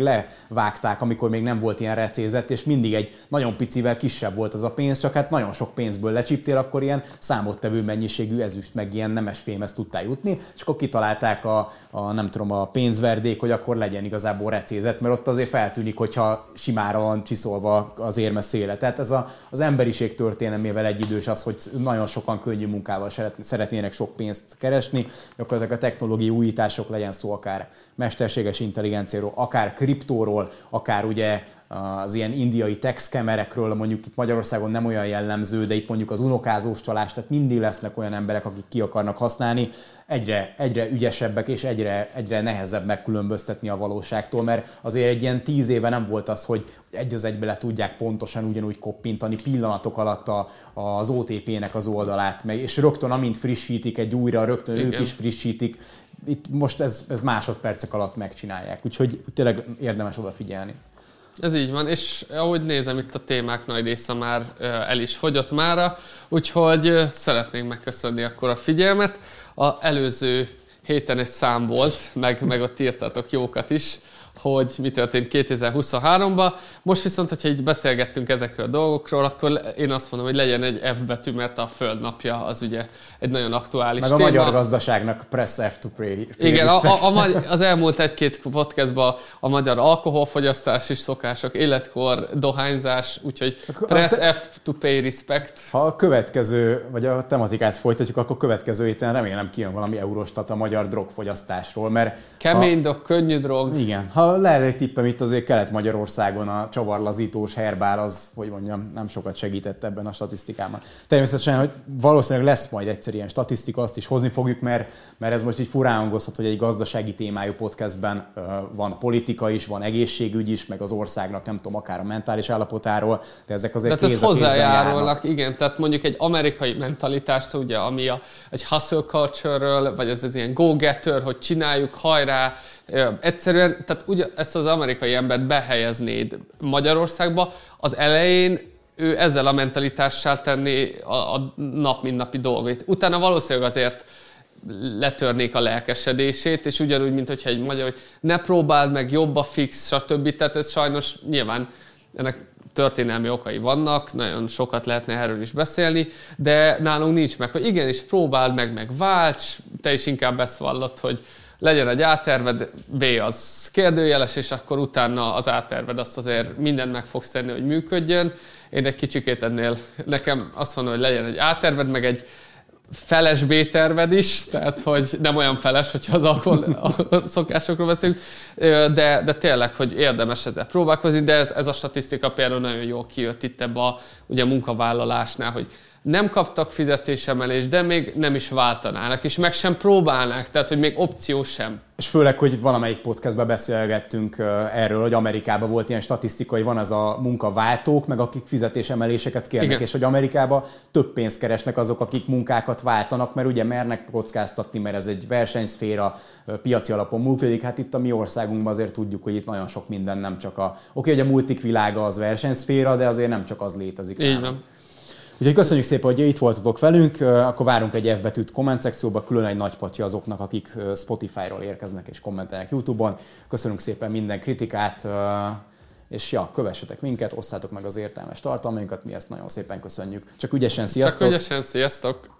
levágták, amikor még nem volt ilyen recézett, és mindig egy nagyon picivel kisebb volt az a pénz, csak hát nagyon sok pénzből lecsíptél, akkor ilyen számottevő mennyiségű ezüst, meg ilyen nemes fémhez tudtál jutni, és akkor kitalálták a, a nem tudom, a pénzverdék, hogy akkor legyen igazából recézet, mert ott azért feltűnik, hogyha simára van csiszolva az érme széle. Tehát ez a, az emberiség történelmével egy idős az, hogy nagyon sokan könnyű munkával szeretnének sok pénzt keresni, gyakorlatilag a technológiai újítások legyen szó akár mesterséges intelligenciáról, akár kriptóról, akár ugye az ilyen indiai texkemerekről, mondjuk itt Magyarországon nem olyan jellemző, de itt mondjuk az unokázós csalás, tehát mindig lesznek olyan emberek, akik ki akarnak használni, egyre, egyre ügyesebbek és egyre, egyre nehezebb megkülönböztetni a valóságtól, mert azért egy ilyen tíz éve nem volt az, hogy egy az egybe le tudják pontosan ugyanúgy koppintani pillanatok alatt a, az OTP-nek az oldalát, meg, és rögtön amint frissítik egy újra, rögtön Igen. ők is frissítik, itt most ez, ez másodpercek alatt megcsinálják, úgyhogy tényleg érdemes odafigyelni. Ez így van, és ahogy nézem, itt a témák nagy része már el is fogyott mára, úgyhogy szeretnénk megköszönni akkor a figyelmet. A előző héten egy szám volt, meg, meg ott írtatok jókat is, hogy mi történt 2023-ban. Most viszont, hogyha így beszélgettünk ezekről a dolgokról, akkor én azt mondom, hogy legyen egy F betű, mert a Föld napja az ugye egy nagyon aktuális Meg a téma. magyar gazdaságnak press F to pray. Igen, a, a, a, az elmúlt egy-két podcastban a magyar alkoholfogyasztás is szokások, életkor, dohányzás, úgyhogy press te, F to pay respect. Ha a következő, vagy a tematikát folytatjuk, akkor következő héten remélem kijön valami Eurostat a magyar drogfogyasztásról, mert... Kemény drog, könnyű drog. Igen, ha lehet egy tippem itt azért Kelet-Magyarországon a csavarlazítós herbár az, hogy mondjam, nem sokat segített ebben a statisztikában. Természetesen, hogy valószínűleg lesz majd egyszer ilyen statisztika, azt is hozni fogjuk, mert, mert ez most így furán hangozhat, hogy egy gazdasági témájú podcastben van politika is, van egészségügy is, meg az országnak nem tudom, akár a mentális állapotáról, de ezek azért tehát kéz ez hozzájárulnak, igen, tehát mondjuk egy amerikai mentalitást, ugye, ami a, egy hustle culture-ről, vagy ez az ilyen go-getter, hogy csináljuk, hajrá, Egyszerűen, tehát ugye ezt az amerikai embert behelyeznéd Magyarországba, az elején ő ezzel a mentalitással tenni a, a nap mint napi dolgait. Utána valószínűleg azért letörnék a lelkesedését, és ugyanúgy, mint hogyha egy magyar, hogy ne próbáld meg, jobb a fix, stb. Tehát ez sajnos nyilván ennek történelmi okai vannak, nagyon sokat lehetne erről is beszélni, de nálunk nincs meg, hogy igenis próbáld meg, meg válts, te is inkább ezt vallott, hogy legyen egy átterved, B az kérdőjeles, és akkor utána az átterved azt azért mindent meg fogsz tenni, hogy működjön. Én egy kicsikét ennél, nekem azt mondom, hogy legyen egy átterved, meg egy feles B-terved is, tehát hogy nem olyan feles, hogyha az alkohol szokásokról beszélünk, de, de tényleg, hogy érdemes ezzel próbálkozni, de ez, ez a statisztika például nagyon jól kijött itt ebbe a, ugye a munkavállalásnál, hogy nem kaptak fizetésemelést, de még nem is váltanának, és meg sem próbálnák, tehát hogy még opció sem. És főleg, hogy valamelyik podcastban beszélgettünk erről, hogy Amerikában volt ilyen statisztika, hogy van az a munkaváltók, meg akik fizetésemeléseket kérnek, Igen. és hogy Amerikában több pénzt keresnek azok, akik munkákat váltanak, mert ugye mernek kockáztatni, mert ez egy versenyszféra, piaci alapon működik. Hát itt a mi országunkban azért tudjuk, hogy itt nagyon sok minden nem csak a... Oké, hogy a multik világa az versenyszféra, de azért nem csak az létezik. Így van. Úgyhogy köszönjük szépen, hogy itt voltatok velünk, akkor várunk egy F betűt komment szekcióba, külön egy nagy patja azoknak, akik Spotify-ról érkeznek és kommentelnek YouTube-on. Köszönünk szépen minden kritikát, és ja, kövessetek minket, osszátok meg az értelmes tartalmainkat, mi ezt nagyon szépen köszönjük. Csak ügyesen, sziasztok! Csak ügyesen, sziasztok!